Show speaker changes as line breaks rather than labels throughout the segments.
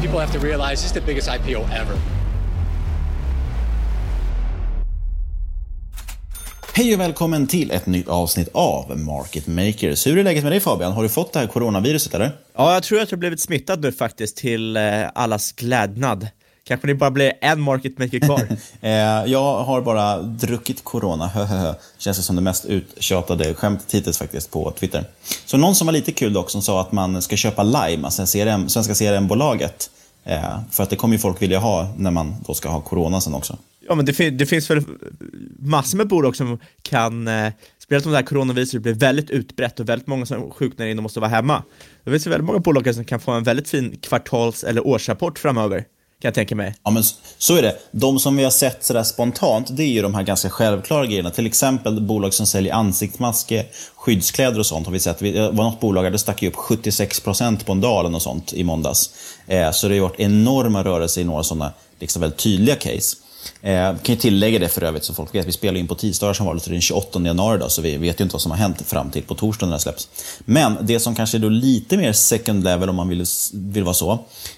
People have to realize this is the biggest IPO ever.
Hej och välkommen till ett nytt avsnitt av Market Makers. Hur är läget med dig Fabian? Har du fått det här coronaviruset eller?
Ja, jag tror att jag har blivit smittad nu faktiskt till eh, allas glädnad. Kanske det bara blir en market maker kvar.
eh, jag har bara druckit corona, Känns det som det mest uttjatade skämtet hittills faktiskt på Twitter. Så någon som var lite kul dock som sa att man ska köpa Lime, alltså CRM, svenska CRM-bolaget. Eh, för att det kommer ju folk vilja ha när man då ska ha corona sen också.
Ja, men det, fin det finns väl massor med bolag som kan, eh, speciellt om det här coronaviruset blir väldigt utbrett och väldigt många som sjuknar in och måste vara hemma. Det finns väldigt många bolag som kan få en väldigt fin kvartals eller årsrapport framöver kan jag tänka mig.
Ja, men så är det. De som vi har sett sådär spontant, det är ju de här ganska självklara grejerna. Till exempel bolag som säljer ansiktsmasker, skyddskläder och sånt har vi sett. Eh, det var något bolag där stack upp 76% på en dag eller sånt i måndags. Eh, så det har varit enorma rörelser i några sådana liksom väldigt tydliga case. Eh, kan ju tillägga det för övrigt så folk vet, vi spelar in på tisdagar som vanligt den 28 januari då, så vi vet ju inte vad som har hänt fram till på torsdagen när det släpps. Men det som kanske är då lite mer second level om man vill, vill vara så,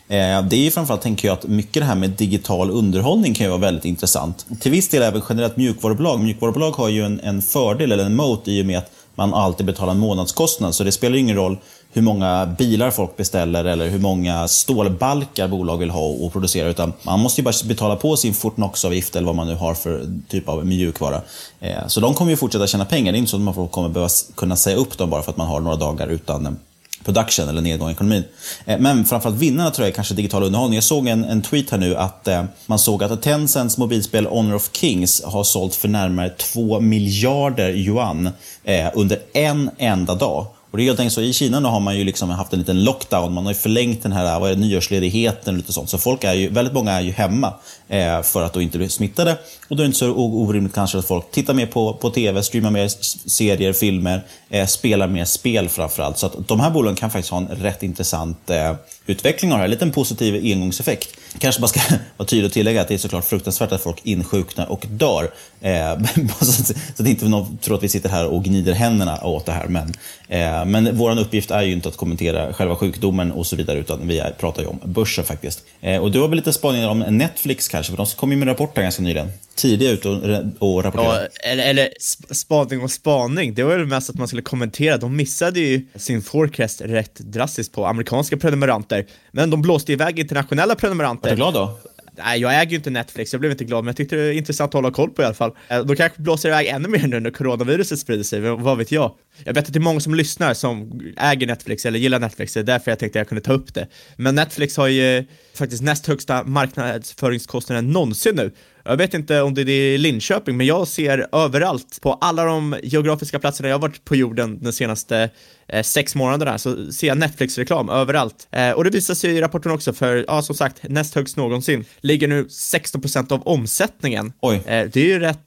eh, det är ju framförallt, tänker jag, att mycket det här med digital underhållning kan ju vara väldigt intressant. Till viss del även generellt mjukvarubolag. Mjukvarubolag har ju en, en fördel, eller en moat, i och med att man alltid betalar en månadskostnad. Så det spelar ingen roll hur många bilar folk beställer eller hur många stålbalkar bolag vill ha och producera. Utan man måste ju bara betala på sin Fortnox-avgift eller vad man nu har för typ av mjukvara. Eh, så de kommer ju fortsätta tjäna pengar. Det är inte så att man kommer behöva kunna säga upp dem bara för att man har några dagar utan eh, production eller nedgång i ekonomin. Eh, men framförallt vinnarna tror jag är kanske digital underhållning. Jag såg en, en tweet här nu att eh, man såg att Tencents mobilspel Honor of Kings har sålt för närmare 2 miljarder yuan eh, under en enda dag. Och det är helt enkelt så, I Kina nu har man ju liksom haft en liten lockdown, man har ju förlängt den här vad är det, nyårsledigheten och lite sånt. Så folk är ju, väldigt många är ju hemma eh, för att då inte bli smittade. Och då är det inte så orimligt kanske att folk tittar mer på, på TV, streamar mer serier, filmer, eh, spelar mer spel framförallt. Så att de här bolagen kan faktiskt ha en rätt intressant eh, utveckling av det här. En liten positiv engångseffekt. Kanske man ska vara tydlig och tillägga att det är såklart fruktansvärt att folk insjuknar och dör. Eh, så att inte någon tror att vi sitter här och gnider händerna åt det här. Men, eh, men vår uppgift är ju inte att kommentera själva sjukdomen och så vidare, utan vi pratar ju om börsen faktiskt. Eh, och du har väl lite spaningar om Netflix kanske, för de kom ju med rapporter ganska nyligen. Tidiga ut och, och rapporterade.
Ja, eller, eller spaning och spaning, det var väl mest att man skulle kommentera. De missade ju sin forecast rätt drastiskt på amerikanska prenumeranter, men de blåste iväg internationella prenumeranter.
Var du glad då?
Nej, jag äger ju inte Netflix, jag blev inte glad, men jag tyckte det var intressant att hålla koll på i alla fall. Eh, De kanske blåser iväg ännu mer nu när coronaviruset sprider sig, vad vet jag? Jag vet att det är många som lyssnar som äger Netflix eller gillar Netflix, det är därför jag tänkte att jag kunde ta upp det. Men Netflix har ju faktiskt näst högsta marknadsföringskostnaden någonsin nu. Jag vet inte om det är Linköping, men jag ser överallt på alla de geografiska platserna jag varit på jorden de senaste eh, sex månaderna så ser jag Netflix-reklam överallt. Eh, och det visar sig i rapporten också, för ja, som sagt, näst högst någonsin. Ligger nu 16% av omsättningen.
Oj.
Eh, det är ju rätt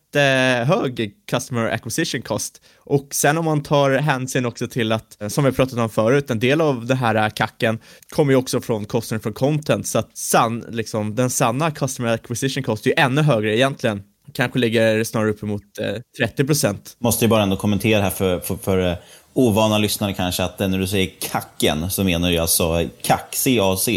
hög customer acquisition cost. Och sen om man tar hänsyn också till att, som vi pratat om förut, en del av det här kacken kommer ju också från kostnaden för content, så att san, liksom, den sanna customer acquisition cost är ju ännu högre egentligen. Kanske ligger snarare uppemot eh, 30%.
Måste ju bara ändå kommentera här för, för, för eh, ovana lyssnare kanske, att när du säger kacken så menar du alltså CAC, CAC,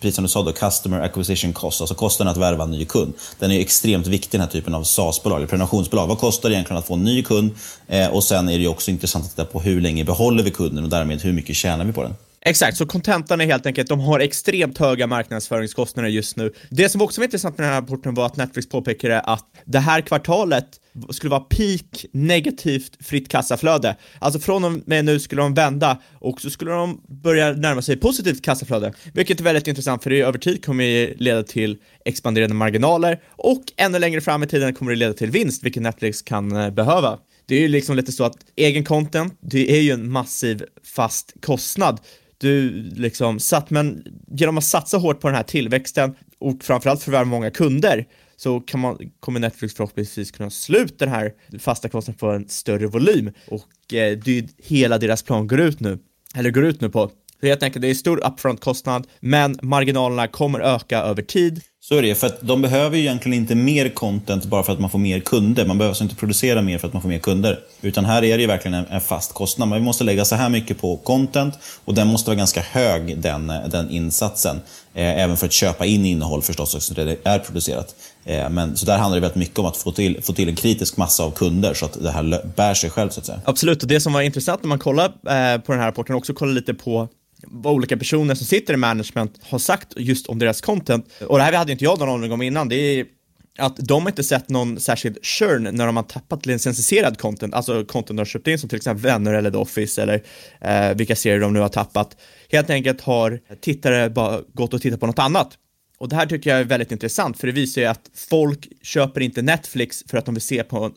precis som du sa då, Customer Acquisition Cost, alltså kostnaden att värva en ny kund. Den är extremt viktig den här typen av SaaS-bolag, eller prenumerationsbolag. Vad kostar det egentligen att få en ny kund? Eh, och sen är det ju också intressant att titta på hur länge behåller vi kunden och därmed hur mycket tjänar vi på den?
Exakt, så kontentan är helt enkelt de har extremt höga marknadsföringskostnader just nu. Det som också var intressant med den här rapporten var att Netflix påpekade att det här kvartalet skulle vara peak negativt fritt kassaflöde. Alltså från och med nu skulle de vända och så skulle de börja närma sig positivt kassaflöde, vilket är väldigt intressant för det över tid kommer det leda till expanderande marginaler och ännu längre fram i tiden kommer det leda till vinst, vilket Netflix kan eh, behöva. Det är ju liksom lite så att egen content, det är ju en massiv fast kostnad du liksom satt, men genom att satsa hårt på den här tillväxten och framförallt förvärva många kunder så kan man, kommer Netflix förhoppningsvis kunna sluta den här fasta kostnaden på en större volym och eh, det är hela deras plan går ut nu, eller går ut nu på. Så helt enkelt, det är stor upfront-kostnad, men marginalerna kommer öka över tid.
Så är det, för att de behöver ju egentligen inte mer content bara för att man får mer kunder. Man behöver alltså inte producera mer för att man får mer kunder. Utan här är det ju verkligen en, fast kostnad. Man måste lägga så här mycket på content och den måste vara ganska hög, den, den insatsen. Eh, även för att köpa in innehåll förstås, som det är producerat. Eh, men, så där handlar det väldigt mycket om att få till, få till en kritisk massa av kunder så att det här bär sig själv så att säga.
Absolut, och det som var intressant när man kollar eh, på den här rapporten, också kolla lite på vad olika personer som sitter i management har sagt just om deras content. Och det här hade inte jag någon aning om innan, det är att de har inte sett någon särskild churn när de har tappat licensierad content, alltså content de har köpt in som till exempel Vänner eller The Office eller eh, vilka serier de nu har tappat. Helt enkelt har tittare bara gått och tittat på något annat. Och det här tycker jag är väldigt intressant för det visar ju att folk köper inte Netflix för att de vill se på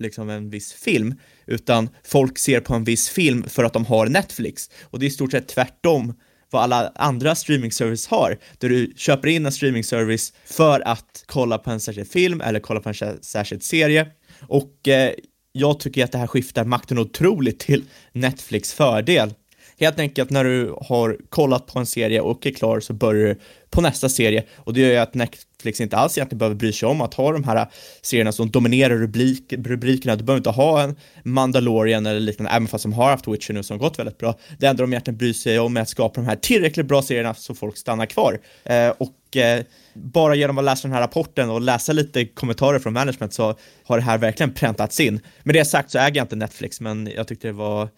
liksom en viss film, utan folk ser på en viss film för att de har Netflix. Och det är i stort sett tvärtom vad alla andra streamingservice har, där du köper in en streamingservice för att kolla på en särskild film eller kolla på en särskild serie. Och eh, jag tycker att det här skiftar makten otroligt till Netflix fördel. Helt enkelt när du har kollat på en serie och är klar så börjar du på nästa serie och det gör ju att Netflix inte alls egentligen behöver bry sig om att ha de här serierna som dominerar rubrik, rubrikerna. Du behöver inte ha en Mandalorian eller liknande, även fast de har haft Witcher nu som gått väldigt bra. Det enda de egentligen bryr sig om är att skapa de här tillräckligt bra serierna så folk stannar kvar. Eh, och eh, bara genom att läsa den här rapporten och läsa lite kommentarer från management så har det här verkligen präntats in. Med det sagt så äger jag inte Netflix, men jag tyckte det var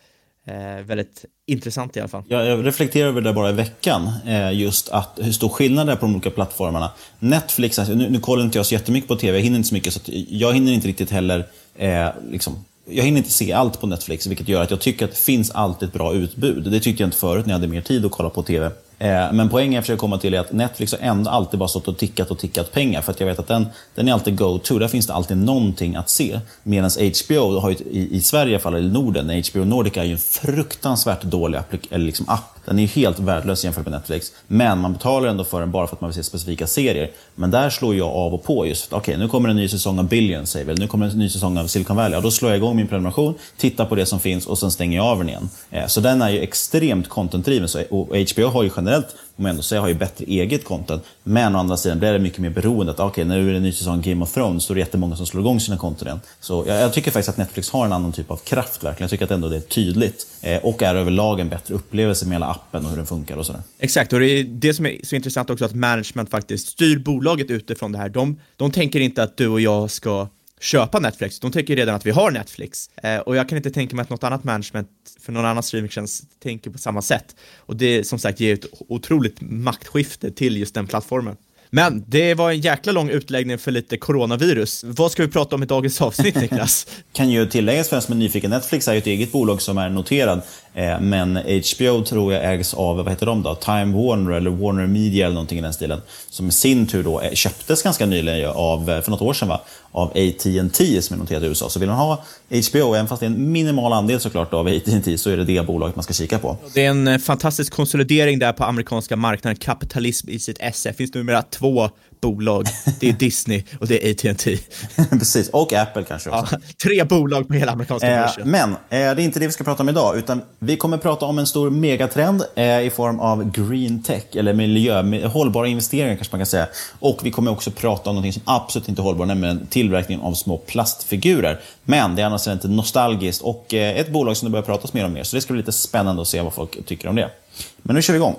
eh, väldigt intressant i alla fall.
Jag, reflekterar över det bara i veckan, eh, just att hur stor skillnad det är på de olika plattformarna. Netflix, alltså, nu, nu kollar inte jag så jättemycket på TV, jag hinner inte så mycket, så jag hinner inte riktigt heller eh, liksom, jag hinner inte se allt på Netflix, vilket gör att jag tycker att det finns alltid ett bra utbud. Det tyckte jag inte förut när jag hade mer tid att kolla på TV. Eh, men poängen jag försöker komma till är att Netflix har ändå alltid bara stått och tickat och tickat pengar. För att jag vet att den, den är alltid go-to. Där finns det alltid någonting att se. Medan HBO, har ju, i, i Sverige i alla fall, eller Norden, HBO Nordica är ju en fruktansvärt dålig eller liksom app. Den är ju helt värdelös jämfört med Netflix. Men man betalar ändå för den bara för att man vill se specifika serier. Men där slår jag av och på just okej, okay, nu kommer en ny säsong av Billions, säger vi. Nu kommer en ny säsong av Silicon Valley. Ja, då slår jag igång min prenumeration, tittar på det som finns och sen stänger jag av den igen. Eh, så den är ju extremt content-driven. Och HBO har ju generellt generellt, får man ändå säga, har ju bättre eget content. Men å andra sidan blir det mycket mer beroende. Att, okay, nu är det en ny säsong Game of Thrones, då är det jättemånga som slår igång sina konton igen. Så jag, jag, tycker faktiskt att Netflix har en annan typ av kraft verkligen. Jag tycker att ändå det är tydligt. Eh, och är överlag en bättre upplevelse med hela appen och hur den funkar och sådär.
Exakt, och det är det som är så intressant också att management faktiskt styr bolaget utifrån det här. De, de tänker inte att du och jag ska köpa Netflix, de tycker redan att vi har Netflix. Eh, och jag kan inte tänka mig att något annat management för någon annan streamingtjänst tänker på samma sätt. Och det som sagt ger ett otroligt maktskifte till just den plattformen. Men det var en jäkla lång utläggning för lite coronavirus. Vad ska vi prata om i dagens avsnitt Niklas?
kan ju tilläggas för den som är nyfiken, Netflix är ju ett eget bolag som är noterad. Eh, men HBO tror jag ägs av, vad heter de då? Time Warner eller Warner Media eller någonting i den stilen. Som i sin tur då eh, köptes ganska nyligen av, eh, för något år sedan va? Av AT&T som är noterat i USA. Så vill man ha HBO, även fast det är en minimal andel såklart av AT&T så är det det bolaget man ska kika på.
Det är en eh, fantastisk konsolidering där på amerikanska marknaden, kapitalism i sitt esse. Det finns numera två bolag. Det är Disney och det är AT&T.
Precis, och Apple kanske också.
Ja, tre bolag på hela amerikanska börsen.
Eh, men eh, det är inte det vi ska prata om idag, utan vi kommer prata om en stor megatrend eh, i form av green tech, eller miljö, hållbara investeringar kanske man kan säga. Och vi kommer också prata om något som absolut inte är hållbart, nämligen tillverkningen av små plastfigurer. Men det är annars inte nostalgiskt och eh, ett bolag som det börjar pratas mer om mer. Så det ska bli lite spännande att se vad folk tycker om det. Men nu kör vi igång.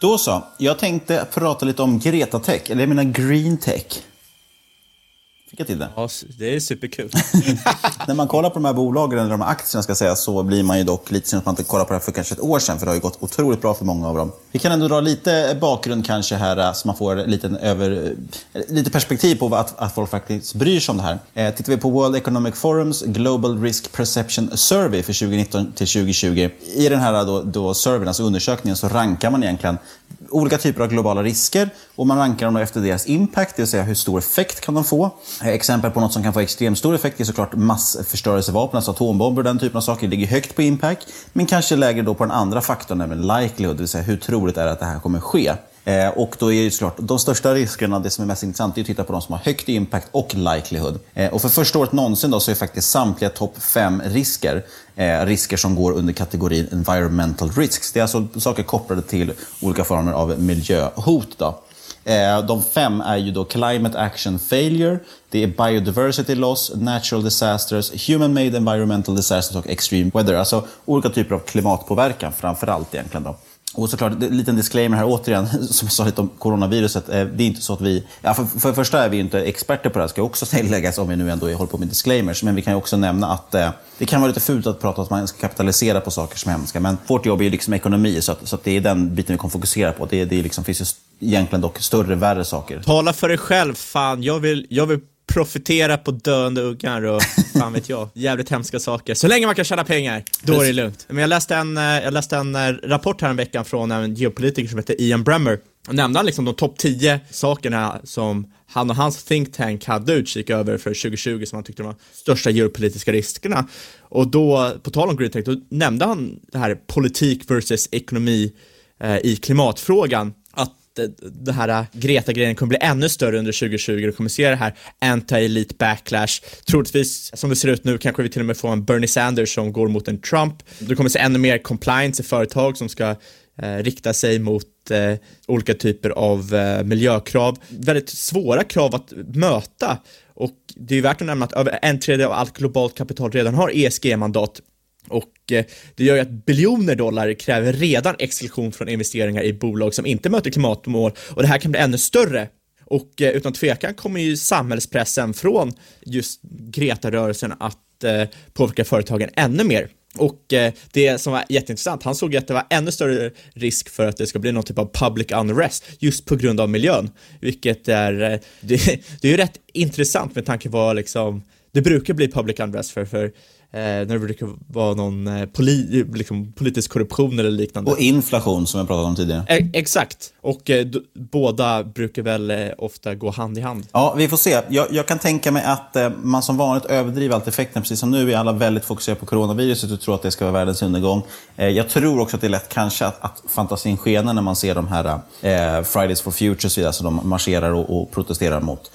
Då så. Jag tänkte prata lite om Greta Tech, eller jag menar Green Tech. Fick jag till det?
Ja, det är superkul.
När man kollar på de här bolagen, eller de här aktierna ska säga, så blir man ju dock lite synd att man inte kollade på det här för kanske ett år sedan, för det har ju gått otroligt bra för många av dem. Vi kan ändå dra lite bakgrund kanske här, eh, så man får lite, över, eh, lite perspektiv på att, att folk faktiskt bryr sig om det här. Eh, tittar vi på World Economic Forums Global Risk Perception Survey för 2019 till 2020. I den här då, då surveyn, alltså undersökningen, så rankar man egentligen olika typer av globala risker och man rankar dem efter deras impact, det vill säga hur stor effekt kan de få. Eh, exempel på något som kan få extremt stor effekt är såklart massförstörelsevapen, alltså atombomber och den typen av saker. Det ligger högt på impact, men kanske lägre då på den andra faktorn, nämligen likelihood, det vill säga hur troligt är det att det här kommer ske. Eh, och då är det såklart, de största riskerna, det som är mest intressant, är att titta på de som har högt impact och likelihood. Eh, och för första året någonsin då så är faktiskt samtliga topp fem risker eh, risker som går under kategorin environmental risks. Det är alltså saker kopplade till olika former av miljöhot. Då. Eh, de fem är ju då Climate Action Failure, det är Biodiversity Loss, Natural Disasters, Human Made Environmental Disasters och Extreme Weather. Alltså olika typer av klimatpåverkan framför allt egentligen. Då. Och såklart, en liten disclaimer här återigen, som jag sa lite om coronaviruset. Eh, det är inte så att vi... Ja, för, för det första är vi inte experter på det här, ska också tilläggas, om vi nu ändå håller på med disclaimers. Men vi kan ju också nämna att eh, det kan vara lite fult att prata om att man ska kapitalisera på saker som är hemska. Men vårt jobb är ju liksom ekonomi, så, att, så att det är den biten vi kommer fokusera på. Det, det liksom, finns ju egentligen dock större, värre saker.
Tala för dig själv, fan. Jag vill, jag vill profitera på döende ungar och fan vet jag, jävligt hemska saker. Så länge man kan tjäna pengar, då är det lugnt. Men jag läste en, eh, jag läste en eh, rapport här en veckan från en geopolitiker som heter Ian Bremmer. Och nämnde han liksom de topp 10 sakerna som han och hans think tank hade utkik över för 2020 som han tyckte var de största geopolitiska riskerna. Och då, på tal om green tech, då nämnde han det här politik versus ekonomi eh, i klimatfrågan Eh, det här eh, Greta-grejen kommer bli ännu större under 2020 och kommer se det här anti-elite backlash. Troligtvis, som det ser ut nu, kanske vi till och med får en Bernie Sanders som går mot en Trump. Du kommer se ännu mer compliance i företag som ska eh, rikta sig mot eh, olika typer av eh, miljökrav. Väldigt svåra krav att möta och det är värt att nämna att över en tredjedel av allt globalt kapital redan har ESG-mandat och eh, det gör ju att biljoner dollar kräver redan exklusion från investeringar i bolag som inte möter klimatmål och det här kan bli ännu större. Och eh, utan tvekan kommer ju samhällspressen från just Greta-rörelsen att eh, påverka företagen ännu mer. Och eh, det som var jätteintressant, han såg att det var ännu större risk för att det ska bli någon typ av public unrest just på grund av miljön. Vilket är, det, det är ju rätt intressant med tanke på vad liksom, det brukar bli public unrest för, för Eh, när det brukar vara någon eh, poli, liksom, politisk korruption eller liknande.
Och inflation som jag pratade om tidigare.
E exakt, och eh, båda brukar väl eh, ofta gå hand i hand.
Ja, vi får se. Jag, jag kan tänka mig att eh, man som vanligt överdriver allt effekten. Precis som nu är alla väldigt fokuserade på coronaviruset och tror att det ska vara världens undergång. Eh, jag tror också att det är lätt kanske att, att fantasin skenar när man ser de här eh, Fridays for Future, så de marscherar och, och protesterar mot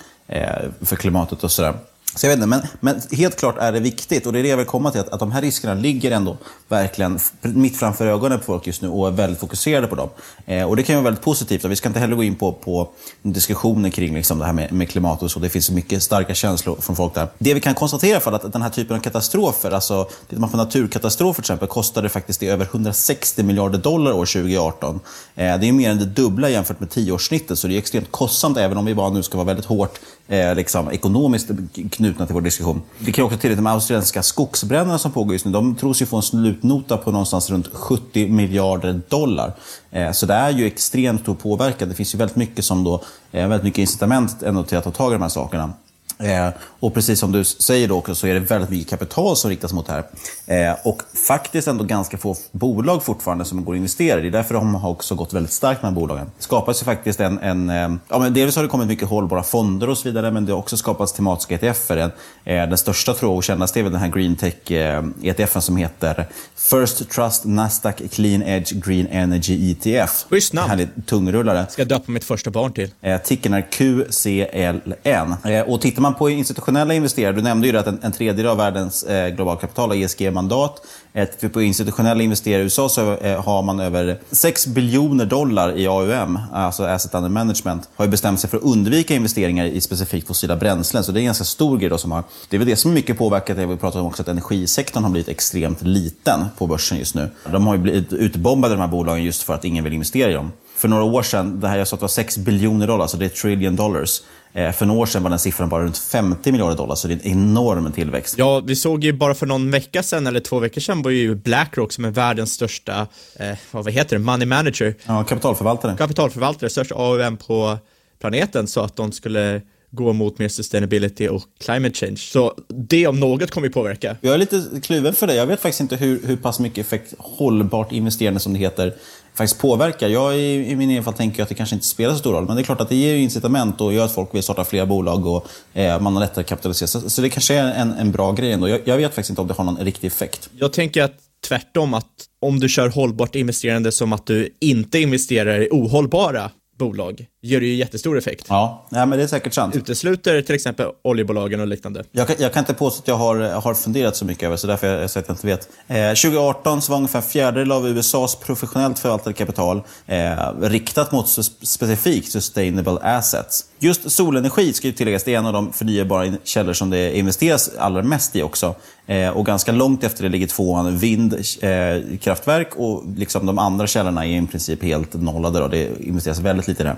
för klimatet och sådär. Så jag vet inte, men, men helt klart är det viktigt och det är det jag vill komma till, att, att de här riskerna ligger ändå verkligen mitt framför ögonen på folk just nu och är väldigt fokuserade på dem. Eh, och det kan ju vara väldigt positivt och vi ska inte heller gå in på, på diskussioner kring liksom det här med, med klimat och så. Det finns så mycket starka känslor från folk där. Det vi kan konstatera för att den här typen av katastrofer, alltså tittar man på naturkatastrofer till exempel, kostade faktiskt det över 160 miljarder dollar år 2018. Eh, det är mer än det dubbla jämfört med tioårssnittet, så det är extremt kostsamt även om vi bara nu ska vara väldigt hårt eh, liksom, ekonomiskt knutna till vår diskussion. Det kan också tillägga de australiensiska skogsbränderna som pågår just nu. De tros ju få en slutnota på någonstans runt 70 miljarder dollar. Eh, så det är ju extremt stor påverkan. Det finns ju väldigt mycket som då, eh, väldigt mycket incitament ändå till att ta tag i de här sakerna. Eh, och precis som du säger då också så är det väldigt mycket kapital som riktas mot det här. Eh, och faktiskt ändå ganska få bolag fortfarande som går och investerar. Det är därför de har också gått väldigt starkt med bolagen. Det skapas ju faktiskt en... en eh, ja, men dels har det kommit mycket hållbara fonder och så vidare, men det har också skapats tematiska ETFer. Eh, den största tror jag och kändaste är väl den här Green Tech eh, ETFen som heter First Trust Nasdaq Clean Edge Green Energy ETF.
Schysst namn.
Härlig tungrullare.
Ska jag döpa mitt första barn till.
Eh, ticken är QCLN. Och tittar man på institutionella investerare, du nämnde ju att en, en tredjedel av världens eh, globala kapital har ESG-mandat. Eh, på institutionella investerare i USA så eh, har man över 6 biljoner dollar i AUM, alltså Asset Under Management, har ju bestämt sig för att undvika investeringar i specifikt fossila bränslen. Så det är en ganska stor grej då som har... Det är väl det som mycket påverkat det vi pratar om också, att energisektorn har blivit extremt liten på börsen just nu. De har ju blivit utbombade de här bolagen just för att ingen vill investera i dem. För några år sedan, det här jag sa att det var 6 biljoner dollar, så det är trillion dollars. Eh, för några år sedan var den siffran bara runt 50 miljarder dollar, så det är en enorm tillväxt.
Ja, vi såg ju bara för någon vecka sedan, eller två veckor sedan, var ju Blackrock som är världens största, eh, vad heter det, money manager.
Ja, kapitalförvaltare.
Kapitalförvaltare, största AUM på planeten, så att de skulle gå mot mer sustainability och climate change. Så det om något kommer ju påverka.
Jag är lite kluven för det. Jag vet faktiskt inte hur, hur pass mycket effekt hållbart investerande som det heter faktiskt påverkar. Jag i, i min erfarenhet tänker att det kanske inte spelar så stor roll, men det är klart att det ger incitament och gör att folk vill starta fler bolag och eh, man har lättare att kapitalisera. Så, så det kanske är en, en bra grej ändå. Jag, jag vet faktiskt inte om det har någon riktig effekt.
Jag tänker att tvärtom, att om du kör hållbart investerande som att du inte investerar i ohållbara bolag gör det ju jättestor effekt.
Ja, ja men det är säkert sant.
Utesluter till exempel oljebolagen och liknande.
Jag kan, jag kan inte påstå att jag har, har funderat så mycket över så därför jag, jag säger att jag inte vet. Eh, 2018 så var ungefär en fjärdedel av USAs professionellt förvaltade kapital eh, riktat mot specifikt sustainable assets. Just solenergi ska ju tilläggas, det är en av de förnybara källor som det investeras allra mest i också. Eh, och ganska långt efter det ligger tvåan vindkraftverk eh, och liksom de andra källorna är i princip helt nollade. Då. Det investeras väldigt lite i det.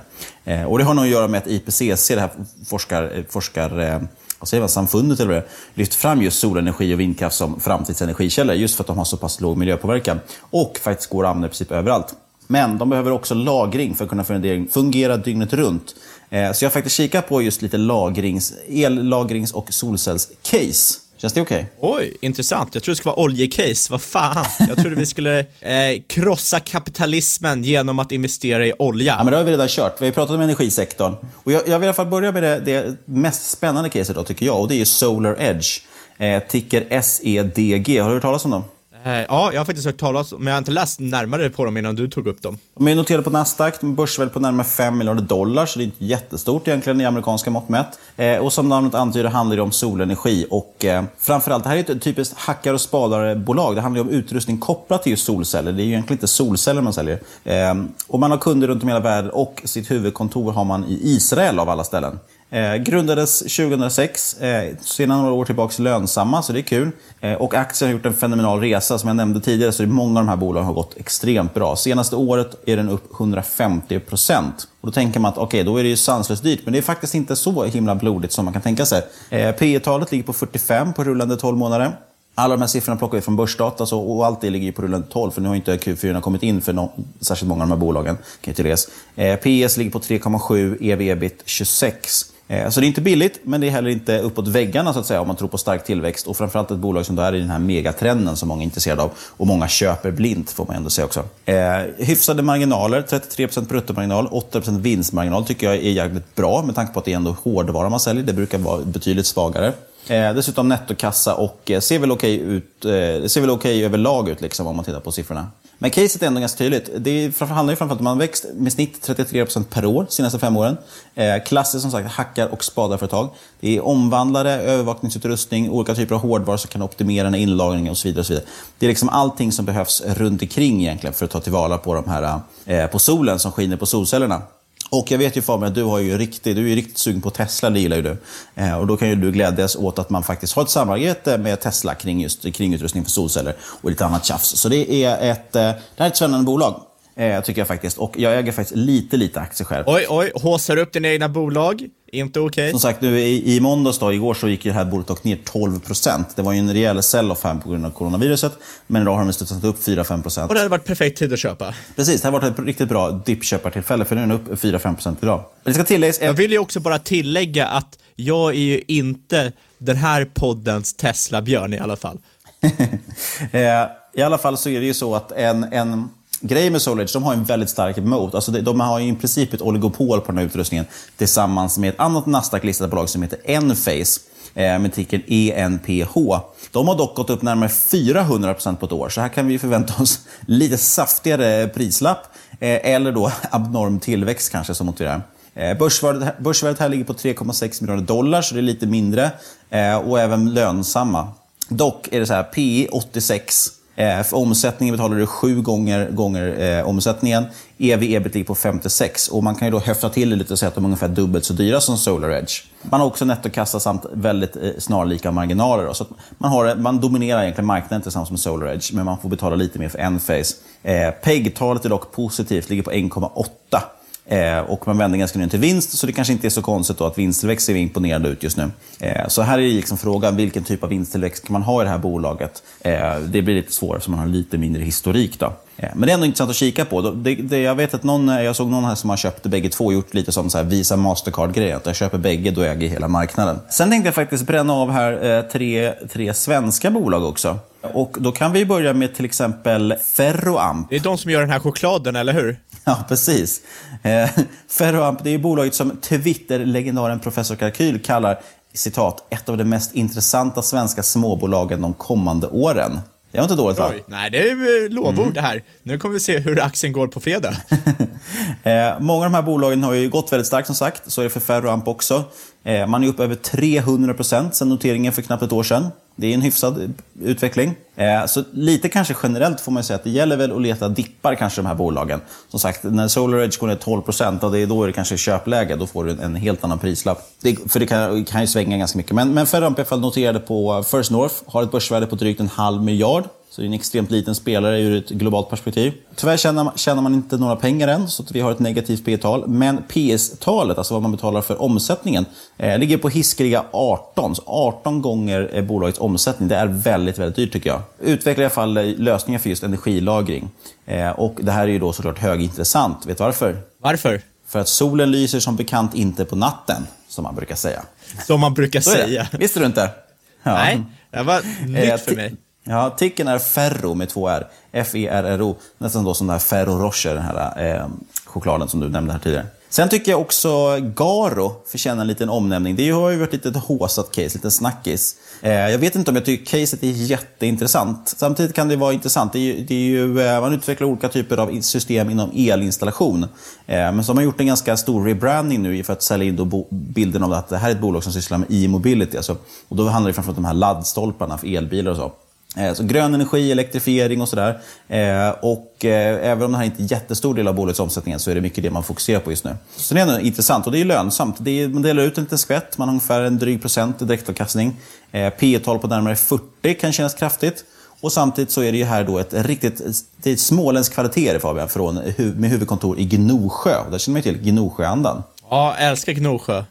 Eh, och det har nog att göra med att IPCC, det här forskar, eh, forskar eh, vad säger man, samfundet eller det, lyft fram just solenergi och vindkraft som framtidsenergikällor just för att de har så pass låg miljöpåverkan och faktiskt går att använda i princip överallt. Men de behöver också lagring för att kunna fungera dygnet runt. Eh, så jag har faktiskt kikat på just lite lagrings, ellagrings och solcellscase. Känns det okej?
Okay? Oj, intressant. Jag trodde det skulle vara oljecase. Vad fan? Jag trodde vi skulle eh, krossa kapitalismen genom att investera i olja.
Ja, men det har vi redan kört. Vi har pratat om energisektorn. Och jag, jag vill i alla fall börja med det, det mest spännande caset då, tycker jag. Och det är Solar Edge. Eh, ticker SEDG. Har du hört talas om dem?
Eh, ja, jag har faktiskt hört talas om, men jag har inte läst närmare på dem innan du tog upp dem.
De är noterade på Nasdaq, de börsvärde på närmare 5 miljarder dollar, så det är inte jättestort egentligen i amerikanska mått mätt. Eh, och som namnet antyder handlar det om solenergi och eh, framförallt, det här är ett typiskt hackar och spadare-bolag. Det handlar om utrustning kopplat till just solceller. Det är ju egentligen inte solceller man säljer. Eh, och man har kunder runt om i hela världen och sitt huvudkontor har man i Israel av alla ställen. Eh, grundades 2006, eh, sedan några år tillbaka lönsamma, så det är kul. Eh, och aktien har gjort en fenomenal resa. Som jag nämnde tidigare så är många av de här bolagen har gått extremt bra. Senaste året är den upp 150 procent. då tänker man att okej, okay, då är det ju sanslöst dyrt. Men det är faktiskt inte så himla blodigt som man kan tänka sig. Eh, P talet ligger på 45 på rullande 12 månader. Alla de här siffrorna plockar vi från börsdata så, och allt det ligger på rullande 12 för nu har inte Q4 kommit in för no, särskilt många av de här bolagen. Kan eh, PS ligger på 3,7, EV-EBIT 26. Eh, så det är inte billigt, men det är heller inte uppåt väggarna så att säga om man tror på stark tillväxt. Och framförallt ett bolag som då är i den här megatrenden som många är intresserade av. Och många köper blint får man ändå säga också. Eh, hyfsade marginaler, 33% bruttomarginal, 8% vinstmarginal tycker jag är jävligt bra med tanke på att det är ändå hårdvara man säljer. Det brukar vara betydligt svagare. Eh, dessutom nettokassa och eh, ser väl okej okay ut, eh, ser väl okay överlag ut liksom, om man tittar på siffrorna. Men caset är ändå ganska tydligt. Det handlar ju framförallt om att man växt med snitt 33% per år de senaste fem åren. Eh, klassiskt som sagt hackar och spadarföretag. Det är omvandlare, övervakningsutrustning, olika typer av hårdvara som kan optimera den inlagringen och så vidare. Och så vidare. Det är liksom allting som behövs runt omkring egentligen för att ta tillvara på, de här, eh, på solen som skiner på solcellerna. Och jag vet ju Fabian att du, har ju riktigt, du är ju riktigt sugen på Tesla, det gillar ju du. Eh, och då kan ju du glädjas åt att man faktiskt har ett samarbete med Tesla kring, just, kring utrustning för solceller och lite annat tjafs. Så det är ett, eh, det här är ett spännande bolag. Eh, tycker jag faktiskt. Och jag äger faktiskt lite, lite aktier själv.
Oj, oj, håsar upp dina egna bolag. Inte okej. Okay.
Som sagt, nu i, i måndags då, igår så gick det här bolaget ner 12% Det var ju en rejäl sell-off här på grund av coronaviruset. Men idag har de studsat upp 4-5
Och det hade varit perfekt tid att köpa.
Precis, det har varit ett riktigt bra dippköpartillfälle för nu är den upp 4-5% idag. Det ska tilläggas...
Jag vill ju också bara tillägga att jag är ju inte den här poddens Tesla-björn i alla fall.
Eh, I alla fall så är det ju så att en, en Grejen med SolarEdge, de har en väldigt stark moat. Alltså de har i princip ett oligopol på den här utrustningen tillsammans med ett annat Nasdaq-listat bolag som heter Enphase eh, med ticken ENPH. De har dock gått upp närmare 400% på ett år, så här kan vi förvänta oss lite saftigare prislapp eh, eller då abnorm tillväxt kanske som motiverar. Eh, börsvärdet, börsvärdet här ligger på 3,6 miljarder dollar, så det är lite mindre och även lönsamma. Dock är det så här, PE 86 Eh, för omsättningen betalar du sju gånger, gånger eh, omsättningen. EV ebit ligger på 56 och man kan ju då höfta till det lite och säga att de är ungefär dubbelt så dyra som SolarEdge. Man har också nettokassa samt väldigt eh, snarlika marginaler. Då. Så man, har, man dominerar egentligen marknaden tillsammans med SolarEdge men man får betala lite mer för Enphase. Eh, PEG-talet är dock positivt, ligger på 1,8. Eh, och man vänder ganska nyligen till vinst, så det kanske inte är så konstigt då att vinsttillväxt ser imponerande ut just nu. Eh, så här är liksom frågan, vilken typ av vinsttillväxt kan man ha i det här bolaget? Eh, det blir lite svårare, eftersom man har lite mindre historik. Då. Eh, men det är ändå intressant att kika på. Det, det, jag vet att någon, eh, jag såg någon här som har köpt bägge två och gjort lite som så här Visa Mastercard-grej. Att jag köper bägge, då äger jag hela marknaden. Sen tänkte jag faktiskt bränna av här eh, tre, tre svenska bolag också. Och då kan vi börja med till exempel Ferroamp.
Det är de som gör den här chokladen, eller hur?
Ja, precis. Eh, Ferroamp, det är bolaget som Twitter-legendaren Professor Kalkyl kallar citat, ett av de mest intressanta svenska småbolagen de kommande åren. Det var inte dåligt va?
Nej, det är eh, lovord mm. det här. Nu kommer vi se hur aktien går på fredag.
eh, många av de här bolagen har ju gått väldigt starkt som sagt. Så är det för Ferroamp också. Eh, man är upp över 300% sedan noteringen för knappt ett år sedan. Det är en hyfsad utveckling. Eh, så lite kanske generellt får man säga att det gäller väl att leta dippar kanske de här bolagen. Som sagt, när SolarEdge går ner 12% det är då är det kanske köpläge. Då får du en helt annan prislapp. Det, för det kan, kan ju svänga ganska mycket. Men, men Ferramp i alla fall noterade på First North har ett börsvärde på drygt en halv miljard. Så det är en extremt liten spelare ur ett globalt perspektiv. Tyvärr tjänar man, tjänar man inte några pengar än, så vi har ett negativt P-tal. Men PS-talet, alltså vad man betalar för omsättningen, eh, ligger på hiskeliga 18. Så 18 gånger eh, bolagets omsättning. Det är väldigt, väldigt dyrt tycker jag. Utvecklar i alla fall eh, lösningar för just energilagring. Eh, och det här är ju då såklart högintressant. Vet du varför?
Varför?
För att solen lyser som bekant inte på natten, som man brukar säga.
Som man brukar säga.
Visste du inte?
Ja. Nej, det var nytt eh, för mig.
Ja, ticken är Ferro med två R. F-E-R-R-O. Nästan då som den här Ferro Rocher, den här eh, chokladen som du nämnde här tidigare. Sen tycker jag också Garo förtjänar en liten omnämning. Det har ju varit lite haussat håsat case, lite snackis. Eh, jag vet inte om jag tycker caset är jätteintressant. Samtidigt kan det vara intressant. Det är ju, det är ju eh, man utvecklar olika typer av system inom elinstallation. Eh, men så har man gjort en ganska stor rebranding nu för att sälja in bilden av att det här är ett bolag som sysslar med e-mobility. Alltså, och då handlar det framförallt om de här laddstolparna för elbilar och så. Eh, så grön energi, elektrifiering och sådär. Eh, och eh, även om det här inte är en jättestor del av bolagets omsättning så är det mycket det man fokuserar på just nu. Så det är ändå intressant och det är lönsamt. Det är, man delar ut en liten skvätt, man har ungefär en dryg procent i direktavkastning. P tal på närmare 40 kan kännas kraftigt. Och samtidigt så är det ju här då ett riktigt, det är ett småländskt kvaliteter Fabian, från, med huvudkontor i Gnosjö. Där känner man ju till Gnosjöandan.
Ja, älskar Gnosjö.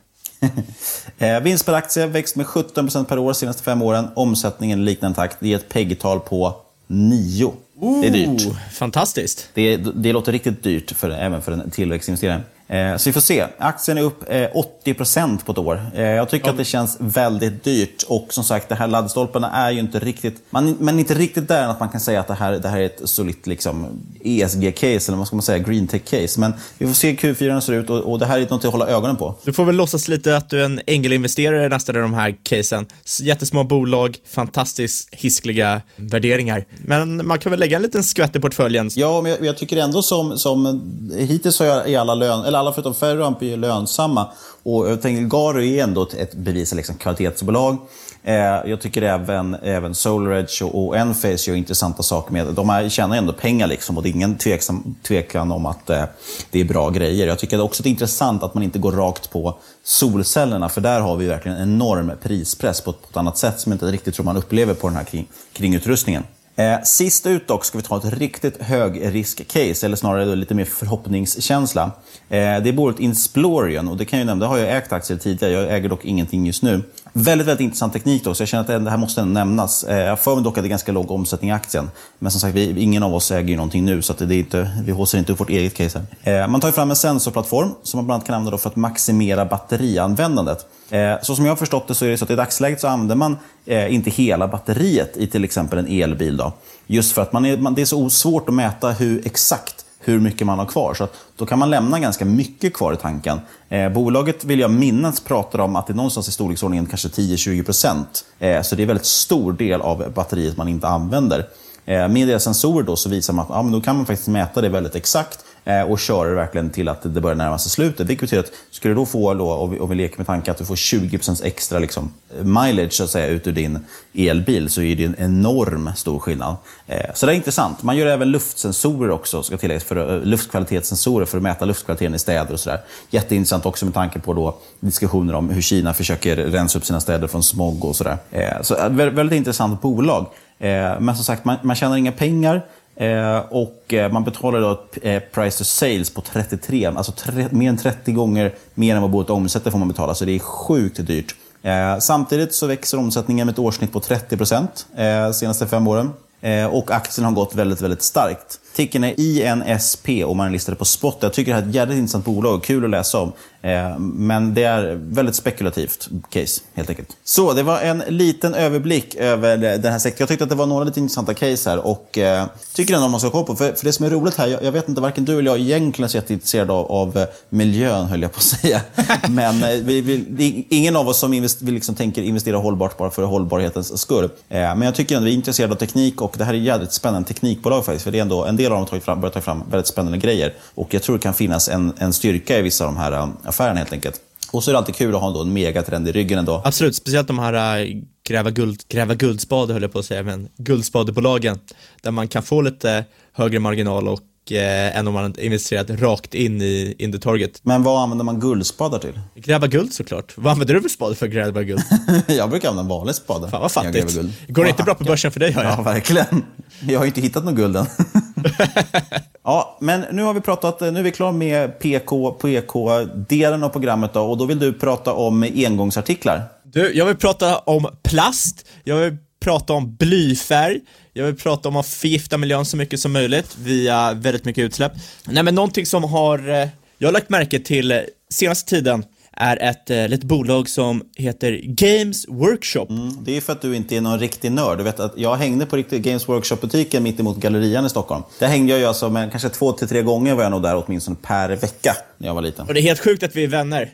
eh, vinst per aktie växt med 17% per år de senaste fem åren. Omsättningen i liknande takt. Det är ett PEG-tal på 9.
Ooh,
det är dyrt.
Fantastiskt.
Det, det låter riktigt dyrt för, även för en tillväxtinvesterare. Eh, så vi får se. Aktien är upp eh, 80% på ett år. Eh, jag tycker att det känns väldigt dyrt. Och som sagt, de här laddstolparna är ju inte riktigt... Man, men inte riktigt där att man kan säga att det här, det här är ett solitt liksom, ESG-case, eller vad ska man säga, green tech-case. Men vi får se hur Q4 ser ut och, och det här är något att hålla ögonen på.
Du får väl låtsas lite att du är en ängelinvesterare nästan i de här casen. Jättesmå bolag, fantastiskt hiskliga värderingar. Men man kan väl lägga en liten skvätt i portföljen.
Ja, men jag, jag tycker ändå som, som hittills så är alla lön, väl alla förutom Ferroamp är ju lönsamma. Och jag tänker Garo är ändå ett, bevis liksom, kvalitetsbolag. Eh, jag tycker även, även SolarEdge och, och Enphase gör intressanta saker med De här tjänar ändå pengar liksom, och det är ingen tveksam, tvekan om att eh, det är bra grejer. Jag tycker också att det är intressant att man inte går rakt på solcellerna, för där har vi verkligen en enorm prispress på ett, på ett annat sätt som jag inte riktigt tror man upplever på den här kring, kringutrustningen. Eh, sist ut dock ska vi ta ett riktigt högrisk-case, eller snarare lite mer förhoppningskänsla. Eh, det är bolaget Insplorion och det kan jag nämna, det har jag ägt aktier tidigare, jag äger dock ingenting just nu. Väldigt, väldigt intressant teknik då, så jag känner att det här måste nämnas. Eh, jag för mig dock att det är ganska låg omsättning i aktien. Men som sagt, vi, ingen av oss äger ju någonting nu, så att det är inte, vi håser inte upp vårt eget case här. Eh, man tar fram en sensorplattform som man bland annat kan använda för att maximera batterianvändandet. Eh, så som jag har förstått det så är det så att i dagsläget så använder man inte hela batteriet i till exempel en elbil. Då. Just för att man är, man, det är så svårt att mäta hur exakt hur mycket man har kvar. Så då kan man lämna ganska mycket kvar i tanken. Eh, bolaget vill jag minnas pratar om att det är någonstans i storleksordningen kanske 10-20%. Eh, så det är en väldigt stor del av batteriet man inte använder. Eh, med deras sensorer då så visar man att ja, men då kan man faktiskt mäta det väldigt exakt Eh, och köra det verkligen till att det börjar närma sig slutet. Vilket betyder att skulle du då få, då, om, vi, om vi leker med tanken att du får 20% extra liksom, mileage så att säga, ut ur din elbil så är det en enorm stor skillnad. Eh, så det är intressant. Man gör även luftsensorer också, ska tilläggas, för, eh, luftkvalitetssensorer för att mäta luftkvaliteten i städer och sådär. Jätteintressant också med tanke på då diskussioner om hur Kina försöker rensa upp sina städer från smog och sådär. Eh, så väldigt intressant bolag. Men som sagt, man, man tjänar inga pengar. Eh, och eh, man betalar då ett price to sales på 33, alltså tre, mer än 30 gånger mer än vad bolaget omsätter får man betala, så det är sjukt dyrt. Samtidigt så växer omsättningen med ett årssnitt på 30 procent de senaste fem åren. Och aktien har gått väldigt, väldigt starkt. Ticken är INSP och man är listade på spot. Jag tycker det här är ett jävligt intressant bolag, kul att läsa om. Eh, men det är väldigt spekulativt case, helt enkelt. Så, det var en liten överblick över den här sektorn. Jag tyckte att det var några lite intressanta case här och eh, tycker ändå man ska kolla på. För, för det som är roligt här, jag, jag, vet inte, varken du eller jag egentligen är så jätteintresserad av, av eh, miljön, höll jag på att säga. Men eh, vi, vi, ingen av oss som invest, vi liksom tänker investera hållbart bara för hållbarhetens skull. Eh, men jag tycker ändå att vi är intresserade av teknik och det här är jävligt spännande teknikbolag faktiskt. För det är ändå, en del av dem har fram, börjat ta fram väldigt spännande grejer. Och jag tror det kan finnas en, en styrka i vissa av de här eh, affären helt enkelt. Och så är det alltid kul att ha en megatrend i ryggen ändå.
Absolut, speciellt de här äh, gräva, guld, gräva guldspade höll jag på att säga, men guldspadebolagen. Där man kan få lite högre marginal och eh, än om man investerat rakt in i in the target.
Men vad använder man guldspadar till?
Gräva guld såklart. Vad använder du för spade för att gräva guld?
jag brukar använda en vanlig spade.
Fan vad fattigt. Går det inte bra på börsen för dig hör
jag? Ja, verkligen. Jag har ju inte hittat något guld än ja, men nu har vi pratat, nu är vi klara med PK, PK-delen av programmet då, och då vill du prata om engångsartiklar.
Du, jag vill prata om plast, jag vill prata om blyfärg, jag vill prata om att förgifta miljön så mycket som möjligt via väldigt mycket utsläpp. Nej men någonting som har, eh, jag har lagt märke till eh, senaste tiden är ett eh, litet bolag som heter Games Workshop.
Mm, det är för att du inte är någon riktig nörd. Du vet att jag hängde på riktigt Games Workshop-butiken mitt emot Gallerian i Stockholm. Där hängde jag ju alltså med kanske två till tre gånger var jag nog där åtminstone per vecka när jag var liten.
Och det är helt sjukt att vi är vänner.